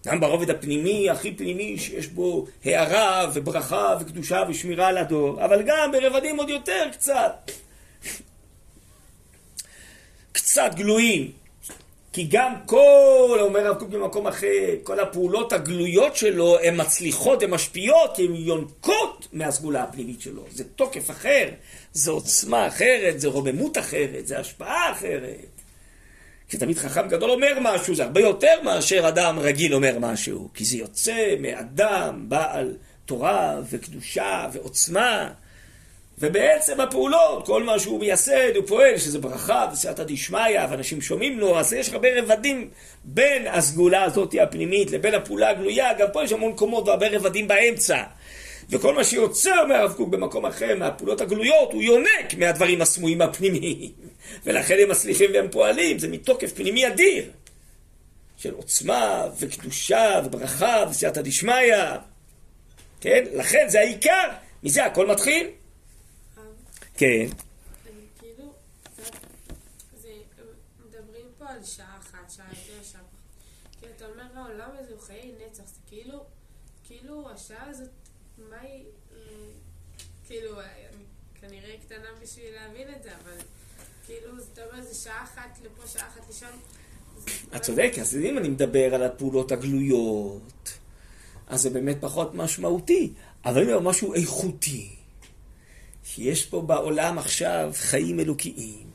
גם ברובד הפנימי, הכי פנימי, שיש בו הערה וברכה וקדושה ושמירה על הדור, אבל גם ברבדים עוד יותר קצת. קצת גלויים. כי גם כל, אומר הרב קוק במקום אחר, כל הפעולות הגלויות שלו, הן מצליחות, הן משפיעות, כי הן יונקות מהסגולה הפנימית שלו. זה תוקף אחר, זה עוצמה אחרת, זה רוממות אחרת, זה השפעה אחרת. כשתמיד חכם גדול אומר משהו, זה הרבה יותר מאשר אדם רגיל אומר משהו, כי זה יוצא מאדם בעל תורה וקדושה ועוצמה, ובעצם הפעולות, כל מה שהוא מייסד, הוא פועל, שזה ברכה וסייעתא דשמיא, ואנשים שומעים לו, אז יש הרבה רבדים בין הסגולה הזאת הפנימית לבין הפעולה הגלויה, גם פה יש המון קומות והרבה רבדים באמצע. וכל מה שיוצא, אומר הרב קוק, במקום אחר, מהפעולות הגלויות, הוא יונק מהדברים הסמויים הפנימיים. ולכן הם מצליחים והם פועלים, זה מתוקף פנימי אדיר. של עוצמה וקדושה וברכה וסייעתא דשמיא. כן? לכן זה העיקר, מזה הכל מתחיל. כן. כאילו, כאילו השעה הזאת, מה היא, אה, כאילו, אני כנראה קטנה בשביל להבין את זה, אבל כאילו, אתה אומר, זה שעה אחת לפה, שעה אחת לשם. את צודקת, אז אם אני מדבר על הפעולות הגלויות, אז זה באמת פחות משמעותי. אבל אני אומר משהו איכותי, שיש פה בעולם עכשיו חיים אלוקיים,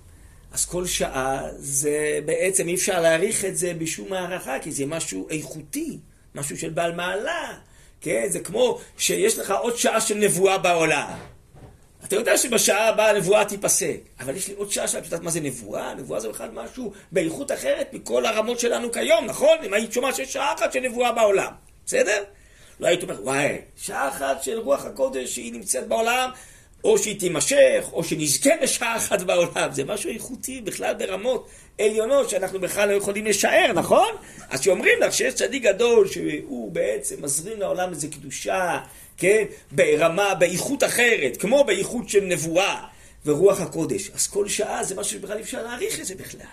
אז כל שעה זה בעצם אי אפשר להעריך את זה בשום הערכה, כי זה משהו איכותי, משהו של בעל מעלה, כן? זה כמו שיש לך עוד שעה של נבואה בעולם. אתה יודע שבשעה הבאה הנבואה תיפסק, אבל יש לי עוד שעה שאת יודעת מה זה נבואה? נבואה זה בכלל משהו באיכות אחרת מכל הרמות שלנו כיום, נכון? אם היית שומעת שיש שעה אחת של נבואה בעולם, בסדר? לא היית אומר, וואי, שעה אחת של רוח הקודש שהיא נמצאת בעולם, או שהיא תימשך, או שנזכה בשעה אחת בעולם. זה משהו איכותי בכלל ברמות עליונות שאנחנו בכלל לא יכולים לשער, נכון? אז כשאומרים לך שיש צדיק גדול שהוא בעצם מזרים לעולם איזה קדושה, כן? ברמה, באיכות אחרת, כמו באיכות של נבואה ורוח הקודש. אז כל שעה זה משהו שבכלל אי אפשר להעריך את זה בכלל,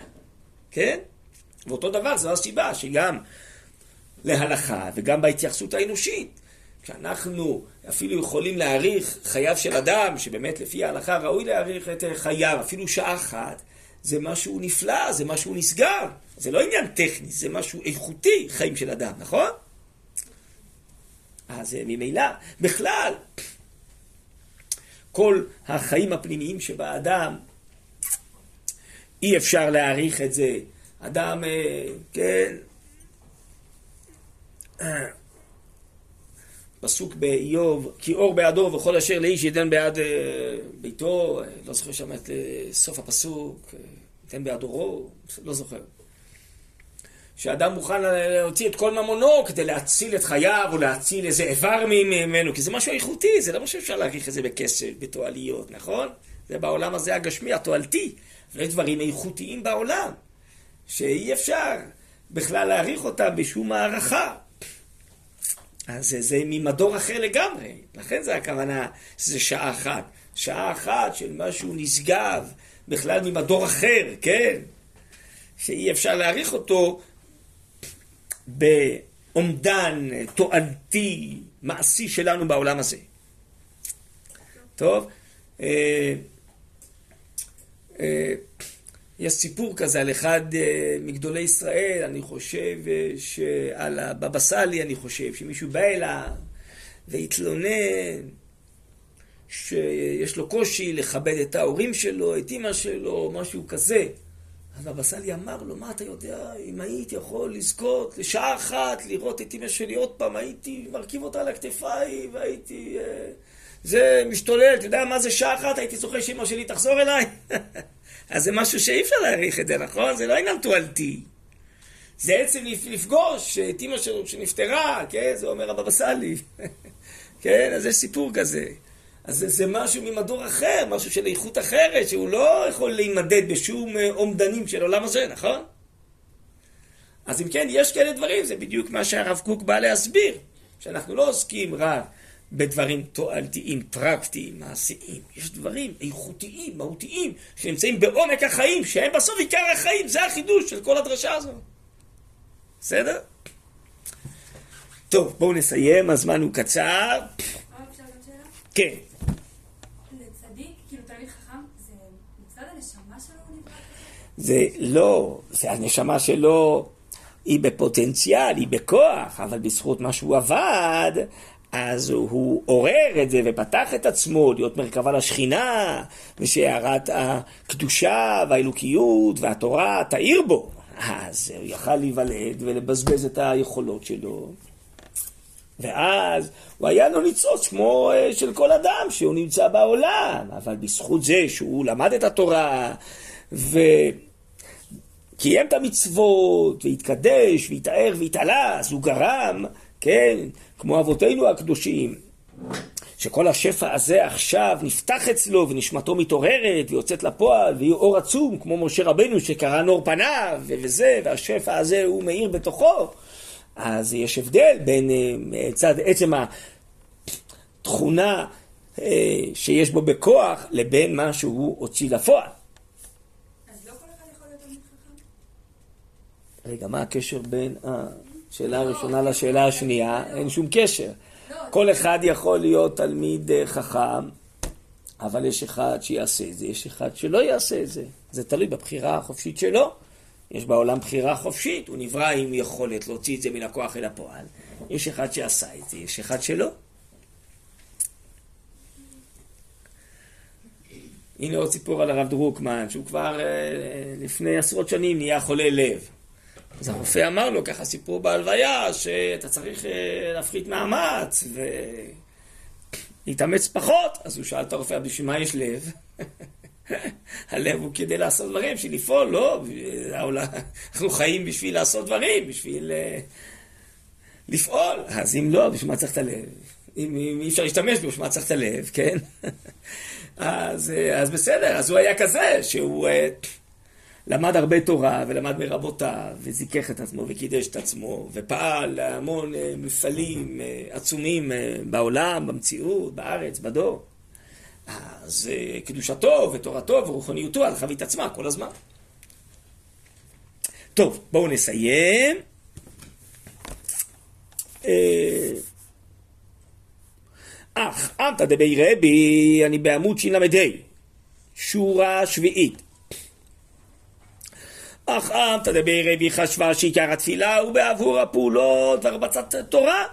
כן? ואותו דבר, זו הסיבה שגם להלכה וגם בהתייחסות האנושית. כשאנחנו אפילו יכולים להעריך חייו של אדם, שבאמת לפי ההלכה ראוי להעריך את חייו, אפילו שעה אחת, זה משהו נפלא, זה משהו נסגר. זה לא עניין טכני, זה משהו איכותי, חיים של אדם, נכון? אז ממילא, בכלל, כל החיים הפנימיים שבאדם, אי אפשר להעריך את זה. אדם, אה, כן, פסוק באיוב, כי אור בעדו וכל אשר לאיש ייתן בעד אה, ביתו, לא זוכר שם את אה, סוף הפסוק, ייתן בעד אורו, לא זוכר. שאדם מוכן להוציא את כל ממונו כדי להציל את חייו או להציל איזה איבר ממנו, כי זה משהו איכותי, זה לא משהו שאפשר להעריך את זה בכסף, בתועליות, נכון? זה בעולם הזה הגשמי, התועלתי. אבל יש דברים איכותיים בעולם, שאי אפשר בכלל להעריך אותם בשום הערכה. אז זה, זה ממדור אחר לגמרי, לכן זה הכוונה שזה שעה אחת. שעה אחת של משהו נשגב, בכלל ממדור אחר, כן? שאי אפשר להעריך אותו באומדן תועלתי, מעשי שלנו בעולם הזה. טוב, אה, אה, יש סיפור כזה על אחד אה, מגדולי ישראל, אני חושב, אה, שעל הבבא סאלי, אני חושב, שמישהו בא אליו והתלונן שיש לו קושי לכבד את ההורים שלו, את אימא שלו, משהו כזה. אז בבא סאלי אמר לו, מה אתה יודע, אם הייתי יכול לזכות לשעה אחת לראות את אימא שלי עוד פעם, הייתי מרכיב אותה על הכתפיי והייתי... אה, זה משתולל, אתה יודע מה זה שעה אחת? הייתי זוכר שאימא שלי תחזור אליי. אז זה משהו שאי אפשר להעריך את זה, נכון? זה לא עניין תועלתי. זה עצם לפגוש את אימא שלו שנפטרה, כן? זה אומר הבבא סאלי. כן? אז יש סיפור כזה. אז זה, זה משהו ממדור אחר, משהו של איכות אחרת, שהוא לא יכול להימדד בשום אה, אומדנים של עולם הזה, נכון? אז אם כן, יש כאלה דברים, זה בדיוק מה שהרב קוק בא להסביר. שאנחנו לא עוסקים רק בדברים תועלתיים, פרקטיים, מעשיים. יש דברים איכותיים, מהותיים, שנמצאים בעומק החיים, שהם בסוף עיקר החיים. זה החידוש של כל הדרשה הזאת. בסדר? טוב, בואו נסיים, הזמן הוא קצר. כן. כאילו, זה לא, זה הנשמה שלו, היא בפוטנציאל, היא בכוח, אבל בזכות מה שהוא עבד, אז הוא עורר את זה ופתח את עצמו להיות מרכבה לשכינה, ושהערת הקדושה והאלוקיות והתורה תאיר בו. אז הוא יכל להיוולד ולבזבז את היכולות שלו. ואז הוא היה לו ניצוץ כמו אה, של כל אדם שהוא נמצא בעולם, אבל בזכות זה שהוא למד את התורה וקיים את המצוות והתקדש והתאר והתעלה, אז הוא גרם, כן, כמו אבותינו הקדושים, שכל השפע הזה עכשיו נפתח אצלו ונשמתו מתעוררת ויוצאת לפועל ויהיה אור עצום כמו משה רבנו שקרא נור פניו וזה והשפע הזה הוא מאיר בתוכו אז יש הבדל בין אה, צד עצם תכונה אה, שיש בו בכוח לבין מה שהוא הוציא לפועל. אז לא כל אחד יכול להיות תלמיד חכם? רגע, מה הקשר בין השאלה הראשונה לשאלה השנייה? אין שום קשר. כל אחד יכול להיות תלמיד אה, חכם, אבל יש אחד שיעשה את זה, יש אחד שלא יעשה את זה. זה תלוי בבחירה החופשית שלו. יש בעולם בחירה חופשית, הוא נברא עם יכולת להוציא את זה מן הכוח אל הפועל. יש אחד שעשה את זה, יש אחד שלא. הנה עוד סיפור על הרב דרוקמן, שהוא כבר אה, לפני עשרות שנים נהיה חולה לב. אז הרופא אמר לו, ככה סיפור בהלוויה, שאתה צריך אה, להפחית מאמץ ולהתאמץ פחות. אז הוא שאל את הרופא, בשביל מה יש לב? הלב הוא כדי לעשות דברים, בשביל לפעול, לא? אנחנו חיים בשביל לעשות דברים, בשביל uh, לפעול. אז אם לא, בשביל מה צריך את הלב? אם, אם אי אפשר להשתמש בו, בשביל מה צריך את הלב, כן? אז, אה, אז בסדר, אז הוא היה כזה, שהוא למד הרבה תורה, ולמד מרבותיו, וזיכך את עצמו, וקידש את עצמו, ופעל להמון uh, מפעלים uh, עצומים uh, בעולם, במציאות, בארץ, בדור. אז אה, קדושתו ותורתו ורוחניותו הלכה והתעצמה כל הזמן. טוב, בואו נסיים. אה, אך, אמתא דבי רבי, אני בעמוד של"ה, שורה שביעית. אך אמתא דבי רבי חשבה שעיקר התפילה הוא בעבור הפעולות והרבצת תורה.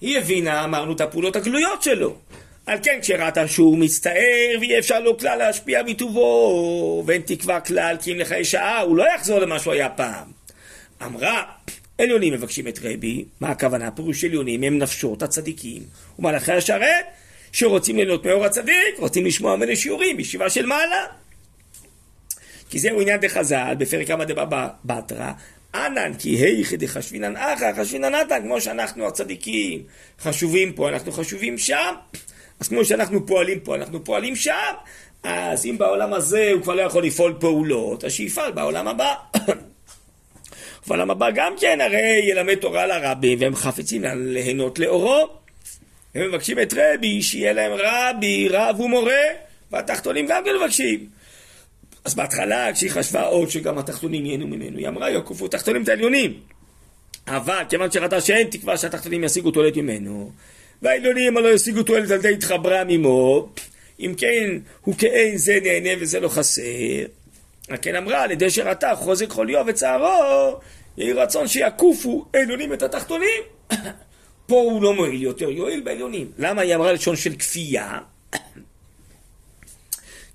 היא הבינה, אמרנו, את הפעולות הגלויות שלו. על כן כשראתה שהוא מצטער ואי אפשר לו כלל להשפיע מטובו ואין תקווה כלל כי אם לך יש שעה הוא לא יחזור למה שהוא היה פעם. אמרה עליונים מבקשים את רבי, מה הכוונה? פירוש עליונים הם נפשות הצדיקים ומלאכי השרת שרוצים ליהנות מאור הצדיק, רוצים לשמוע ממנו שיעורים בישיבה של מעלה. כי זהו עניין דחז"ל בפרק כמה דבא בתרא אנן כי היכא דחשבינן אחא חשבינן נתן כמו שאנחנו הצדיקים חשובים פה אנחנו חשובים שם אז כמו שאנחנו פועלים פה, אנחנו פועלים שם, אז אם בעולם הזה הוא כבר לא יכול לפעול פעולות, אז שיפעל בעולם הבא. בעולם הבא גם כן, הרי ילמד תורה לרבים, והם חפצים ליהנות לאורו. הם מבקשים את רבי, שיהיה להם רבי, רב ומורה, והתחתונים גם כן מבקשים. אז בהתחלה, כשהיא חשבה עוד שגם התחתונים ייהנו ממנו, היא אמרה, יוקפו תחתונים את העליונים. אבל כיוון שראתה שאין תקווה שהתחתונים ישיגו תועלת ממנו, והעליונים הלא ישיגו תועלת על די התחברה עמו, אם כן הוא כאין זה נהנה וזה לא חסר. כן אמרה, על ידי שראתה חוזק חוליו וצערו, יהי רצון שיקופו עליונים את התחתונים. פה הוא לא מועיל יותר, יועיל בעליונים. למה היא אמרה לשון של כפייה?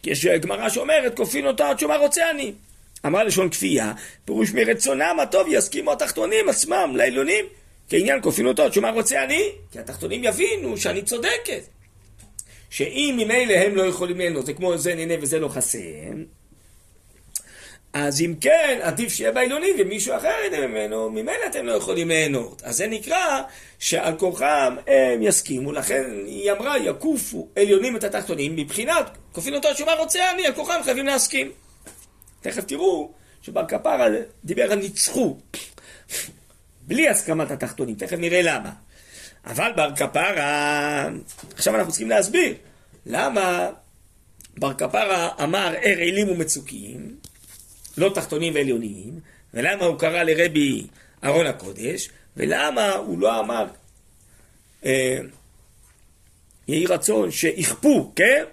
יש גמרא שאומרת, כופין אותה עד שמה רוצה אני. אמרה לשון כפייה, פירוש מרצונם הטוב יסכימו התחתונים עצמם לעליונים. כעניין כופין אותו, שמה רוצה אני? כי התחתונים יבינו שאני צודקת. שאם ממילא הם לא יכולים ליהנות, זה כמו זה נהנה וזה לא חסם, אז אם כן, עדיף שיהיה בעליונים ומישהו אחר ייהנה ממנו, ממילא אתם לא יכולים ליהנות. אז זה נקרא שעל כורחם הם יסכימו, לכן היא אמרה, יקופו עליונים את התחתונים, מבחינת כופין אותו שמה רוצה אני, על כורחם חייבים להסכים. תכף תראו שבר כפרה דיבר על ניצחו. בלי הסכמת התחתונים, תכף נראה למה. אבל בר כפרה, עכשיו אנחנו צריכים להסביר למה בר כפרה אמר ארעילים ומצוקים, לא תחתונים ועליונים, ולמה הוא קרא לרבי ארון הקודש, ולמה הוא לא אמר אה, יהי רצון שיכפו, כן?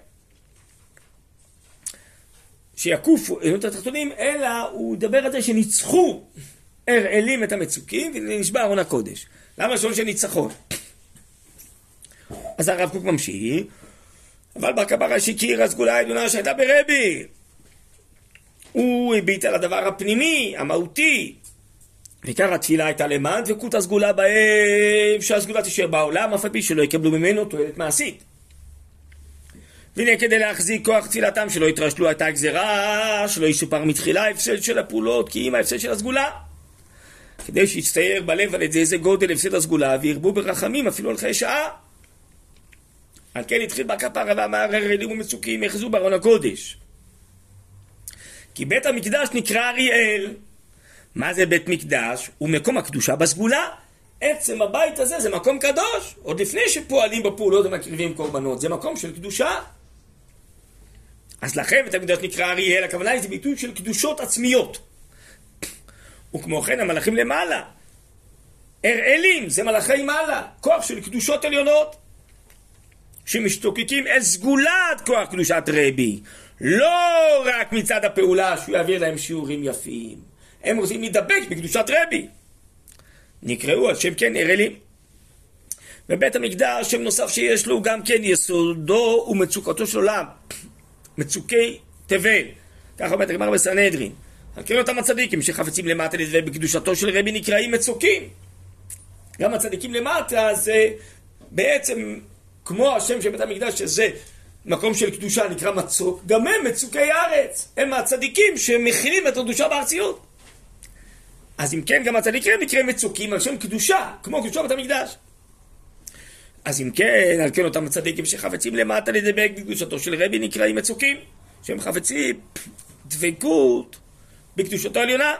שיקופו, את התחתונים, אלא הוא ידבר על זה שניצחו הרעלים את המצוקים ונשבע ארון הקודש. למה שעון של ניצחון? אז הרב קוק ממשיך, אבל בר כפרה שהכיר הסגולה העליונה שהייתה ברבי. הוא הביט על הדבר הפנימי, המהותי. ועיקר התפילה הייתה למען דבקות הסגולה בהם, שהסגולה תישאר בעולם, אף על פי שלא יקבלו ממנו תועלת מעשית. והנה כדי להחזיק כוח תפילתם שלא יתרשלו הייתה הגזרה, שלא יסופר מתחילה ההפסד של הפעולות, כי אם ההפסד של הסגולה. כדי שיצטייר בלב על ידי איזה גודל הפסד הסגולה, וירבו ברחמים אפילו חיי שעה. על כן התחיל בכפרה ואמר הרעלים ומצוקים יחזו בארון הקודש. כי בית המקדש נקרא אריאל. מה זה בית מקדש? הוא מקום הקדושה בסגולה. עצם הבית הזה זה מקום קדוש, עוד לפני שפועלים בפעולות ומקריבים קורבנות, זה מקום של קדושה. אז לכן בית המקדש נקרא אריאל, הכוונה היא זה ביטוי של קדושות עצמיות. וכמו כן המלאכים למעלה. אראלים זה מלאכי מעלה, כוח של קדושות עליונות. שמשתוקקים אל סגולת כוח קדושת רבי. לא רק מצד הפעולה שהוא יעביר להם שיעורים יפים. הם רוצים להידבק בקדושת רבי. נקראו על שם כן אראלים. ובית המקדש, שם נוסף שיש לו גם כן יסודו ומצוקתו של עולם. מצוקי תבל. ככה אומרת הגמרא בסנהדרין. על כן אותם הצדיקים שחפצים למטה לדבר בקדושתו של רבי נקראים מצוקים. גם הצדיקים למטה זה בעצם כמו השם של בית המקדש שזה מקום של קדושה נקרא מצוק, גם הם מצוקי הארץ. הם הצדיקים שמכילים את הקדושה בארציות. אז אם כן, גם הצדיקים נקראים מצוקים על שם קדושה, כמו קדושה בית המקדש. אז אם כן, על כן אותם הצדיקים שחפצים למטה לדבק בקדושתו של רבי נקראים מצוקים, שהם חפצים דבקות בקדושתו העליונה.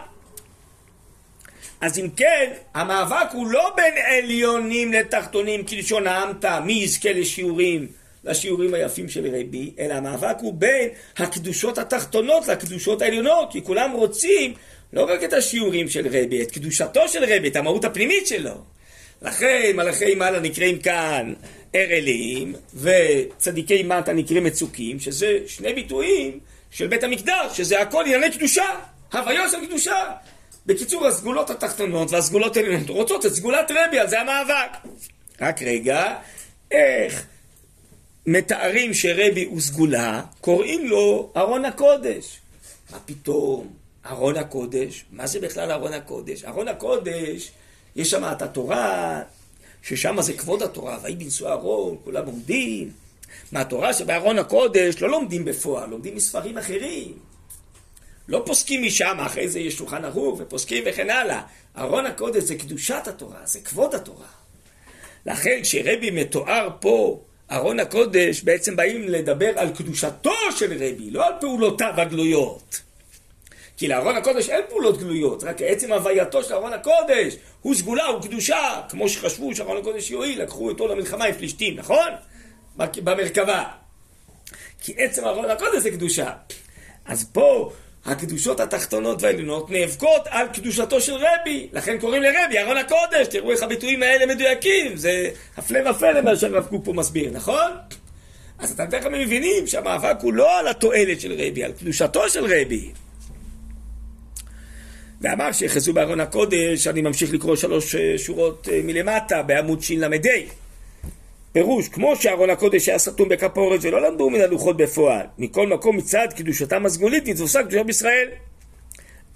אז אם כן, המאבק הוא לא בין עליונים לתחתונים כלשון העמתא, מי יזכה לשיעורים, לשיעורים היפים של רבי, אלא המאבק הוא בין הקדושות התחתונות לקדושות העליונות, כי כולם רוצים לא רק את השיעורים של רבי, את קדושתו של רבי, את המהות הפנימית שלו. לכן מלאכי מעלה נקראים כאן ארלים, וצדיקי מטה נקראים מצוקים, שזה שני ביטויים של בית המקדש, שזה הכל ענייני קדושה, הוויה של קדושה. בקיצור, הסגולות התחתונות והסגולות העליונות רוצות את סגולת רבי, על זה המאבק. רק רגע, איך מתארים שרבי הוא סגולה, קוראים לו ארון הקודש. מה פתאום? ארון הקודש? מה זה בכלל ארון הקודש? ארון הקודש, יש שם את התורה, ששם זה כבוד התורה, ויהי בנשוא אהרון, כולם עומדים. מהתורה שבארון הקודש לא לומדים בפועל, לומדים מספרים אחרים. לא פוסקים משם, אחרי זה יש שולחן ערוך ופוסקים וכן הלאה. ארון הקודש זה קדושת התורה, זה כבוד התורה. לכן כשרבי מתואר פה, ארון הקודש, בעצם באים לדבר על קדושתו של רבי, לא על פעולותיו הגלויות. כי לארון הקודש אין פעולות גלויות, רק עצם הווייתו של ארון הקודש הוא סגולה, הוא קדושה, כמו שחשבו שארון הקודש יועיל, לקחו אותו למלחמה עם פלישתים, נכון? במרכבה. כי עצם ארון הקודש זה קדושה. אז פה הקדושות התחתונות והעליונות נאבקות על קדושתו של רבי, לכן קוראים לרבי ארון הקודש, תראו איך הביטויים האלה מדויקים, זה הפלא ופלא מה שהרב קוק פה מסביר, נכון? אז אתם תכף מבינים שהמאבק הוא לא על התועלת של רבי, על קדושתו של רבי. ואמר שיחזו בארון הקודש, אני ממשיך לקרוא שלוש אה, שורות אה, מלמטה בעמוד של"ה. פירוש, כמו שארון הקודש היה סתום בכפורת ולא למדו מן הלוחות בפועל, מכל מקום מצד קדושתם הסגולית נתפוסה קדושה בישראל.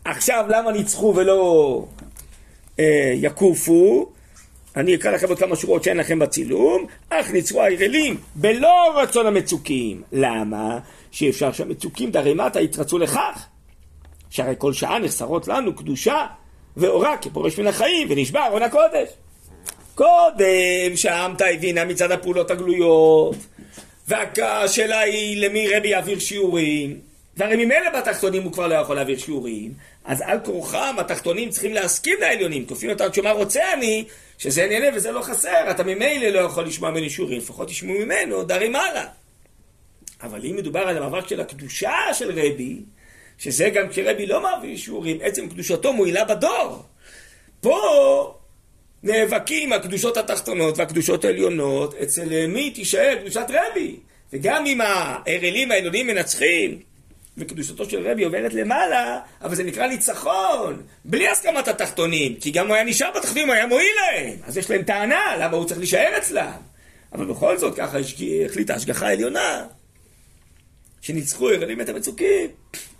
עכשיו למה ניצחו ולא אה, יקופו? אני אקרא לכם עוד כמה שורות שאין לכם בצילום, אך ניצחו הירלים בלא רצון המצוקים. למה? שאפשר שהמצוקים דרי מטה יתרצו לכך. שהרי כל שעה נחסרות לנו קדושה ואורה כפורש מן החיים ונשבע ארון הקודש. קודם שהעמתה הבינה מצד הפעולות הגלויות, והשאלה היא למי רבי יעביר שיעורים, והרי ממילא בתחתונים הוא כבר לא יכול להעביר שיעורים, אז על כורחם התחתונים צריכים להסכים לעליונים, כופים אותם שמה רוצה אני, שזה נהנה וזה לא חסר, אתה ממילא לא יכול לשמוע ממני שיעורים, לפחות תשמעו ממנו דרי מעלה. אבל אם מדובר על המאבק של הקדושה של רבי, שזה גם כשרבי לא מעביר שיעורים, עצם קדושתו מועילה בדור. פה נאבקים הקדושות התחתונות והקדושות העליונות, אצל מי תישאר קדושת רבי. וגם אם הארלים העליונים מנצחים, וקדושתו של רבי עוברת למעלה, אבל זה נקרא ניצחון, בלי הסכמת התחתונים, כי גם הוא היה נשאר בתחתונים, הוא היה מועיל להם. אז יש להם טענה, למה הוא צריך להישאר אצלם. אבל בכל זאת, ככה החליטה השגחה העליונה, שניצחו הרלים את המצוקים,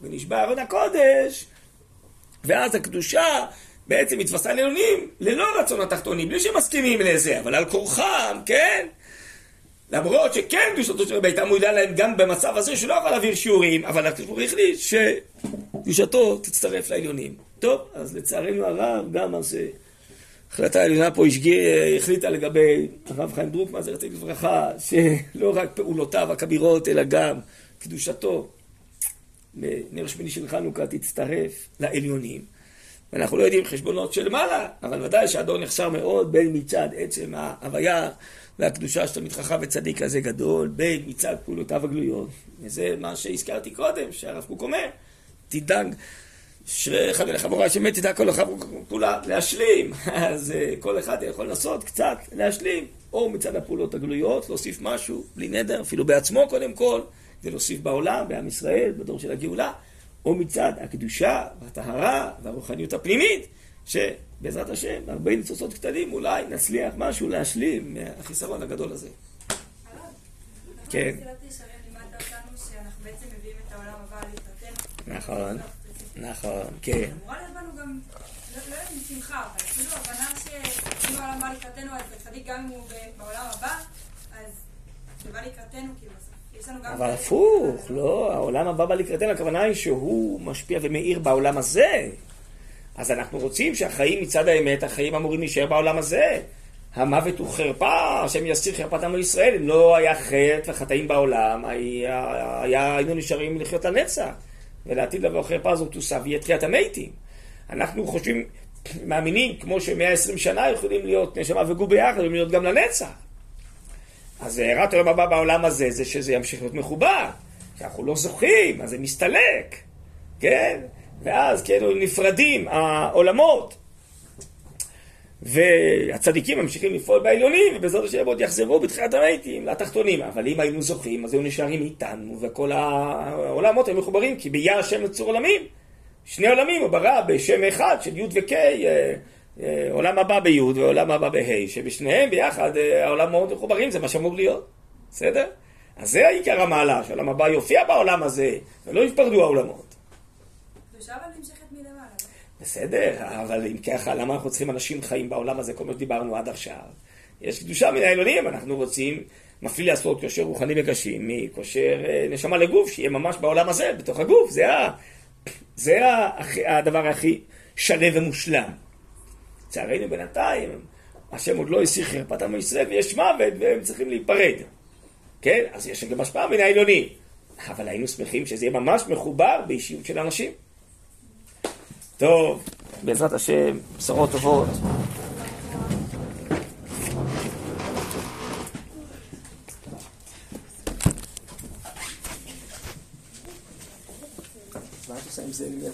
ונשבע ארון הקודש, ואז הקדושה בעצם התווסה לעליונים ללא רצון התחתונים, בלי שהם מסכימים לזה, אבל על כורחם, כן? למרות שכן קדושתו של רבי הייתה מועילה להם גם במצב הזה שלא יכול להעביר שיעורים, אבל הציבור החליט שקדושתו תצטרף לעליונים. טוב, אז לצערנו הרב, גם אז החלטה העליונה פה החליטה לגבי הרב חיים דרוקמן, רציתי לברכה, שלא רק פעולותיו הכבירות, אלא גם קדושתו, נר שמיני של חנוכה תצטרף לעליונים. ואנחנו לא יודעים חשבונות של מעלה, אבל ודאי שהדור נחסר מאוד בין מצד עצם ההוויה והקדושה של תלמיד חכם וצדיק כזה גדול, בין מצד פעולותיו הגלויות. וזה מה שהזכרתי קודם, שהרב קוק אומר, תדאג, אשרי אחד מלך המורה שמת תדאג כל אחד פעולה להשלים. אז אה, כל אחד יכול לנסות קצת להשלים, או מצד הפעולות הגלויות, להוסיף משהו, בלי נדר, אפילו בעצמו קודם כל, כדי להוסיף בעולם, בעם ישראל, בדור של הגאולה. או מצד הקדושה והטהרה והרוחניות הפנימית, שבעזרת השם, הרבה ניצוצות קטנים אולי נצליח משהו להשלים מהחיסרון הגדול הזה. כן. נכון, נכון, כן. אמורה להיות בנו גם, לא יודעת אם שמחה, אבל כאילו הבנה שאם העולם בא לקראתנו, אז צדיק גם אם הוא בעולם הבא, אז זה בא לקראתנו, כאילו, אבל הפוך, לא, העולם הבא בא לקראתנו, הכוונה היא שהוא משפיע ומאיר בעולם הזה. אז אנחנו רוצים שהחיים מצד האמת, החיים אמורים להישאר בעולם הזה. המוות הוא חרפה, השם יסיר חרפת עמו ישראל. אם לא היה חטא וחטאים בעולם, היה, היה, היינו נשארים לחיות לנצח. ולעתיד לבוא החרפה הזאת תוסף ויהיה תחיית המתים. אנחנו חושבים, מאמינים, כמו שמאה עשרים שנה יכולים להיות נשמה וגור ביחד, יכולים להיות גם לנצח. אז הארת העולם הבא בעולם הזה זה שזה ימשיך להיות מחובר. כשאנחנו לא זוכים, אז זה מסתלק, כן? ואז כאילו נפרדים העולמות. והצדיקים ממשיכים לפעול בעליונים, ובעזרת השם עוד יחזרו בתחילת המתים לתחתונים. אבל אם היינו זוכים, אז היו נשארים איתנו, וכל העולמות היו מחוברים, כי ביער השם נצור עולמים. שני עולמים הוא ברא בשם אחד של י' וק' עולם הבא בי' ועולם הבא בה', שבשניהם ביחד אה, העולם מאוד מחוברים, זה מה שאמור להיות, בסדר? אז זה העיקר המעלה, שעולם הבא יופיע בעולם הזה, ולא יפרדו העולמות. בסדר, אבל אם ככה, למה אנחנו צריכים אנשים חיים בעולם הזה, כל מה שדיברנו עד עכשיו? יש קדושה מן העליונים, אנחנו רוצים, מפליא לעשות כושר רוחני וקשים, מכושר אה, נשמה לגוף, שיהיה ממש בעולם הזה, בתוך הגוף, זה, ה, זה הדבר הכי שלם ומושלם. לצערנו בינתיים, השם עוד לא הסיר חרפת עם ישראל ויש מוות והם צריכים להיפרד. כן? אז יש גם השפעה מן העליונים. אבל היינו שמחים שזה יהיה ממש מחובר באישיות של אנשים. טוב, בעזרת השם, בשורות טובות. מה את?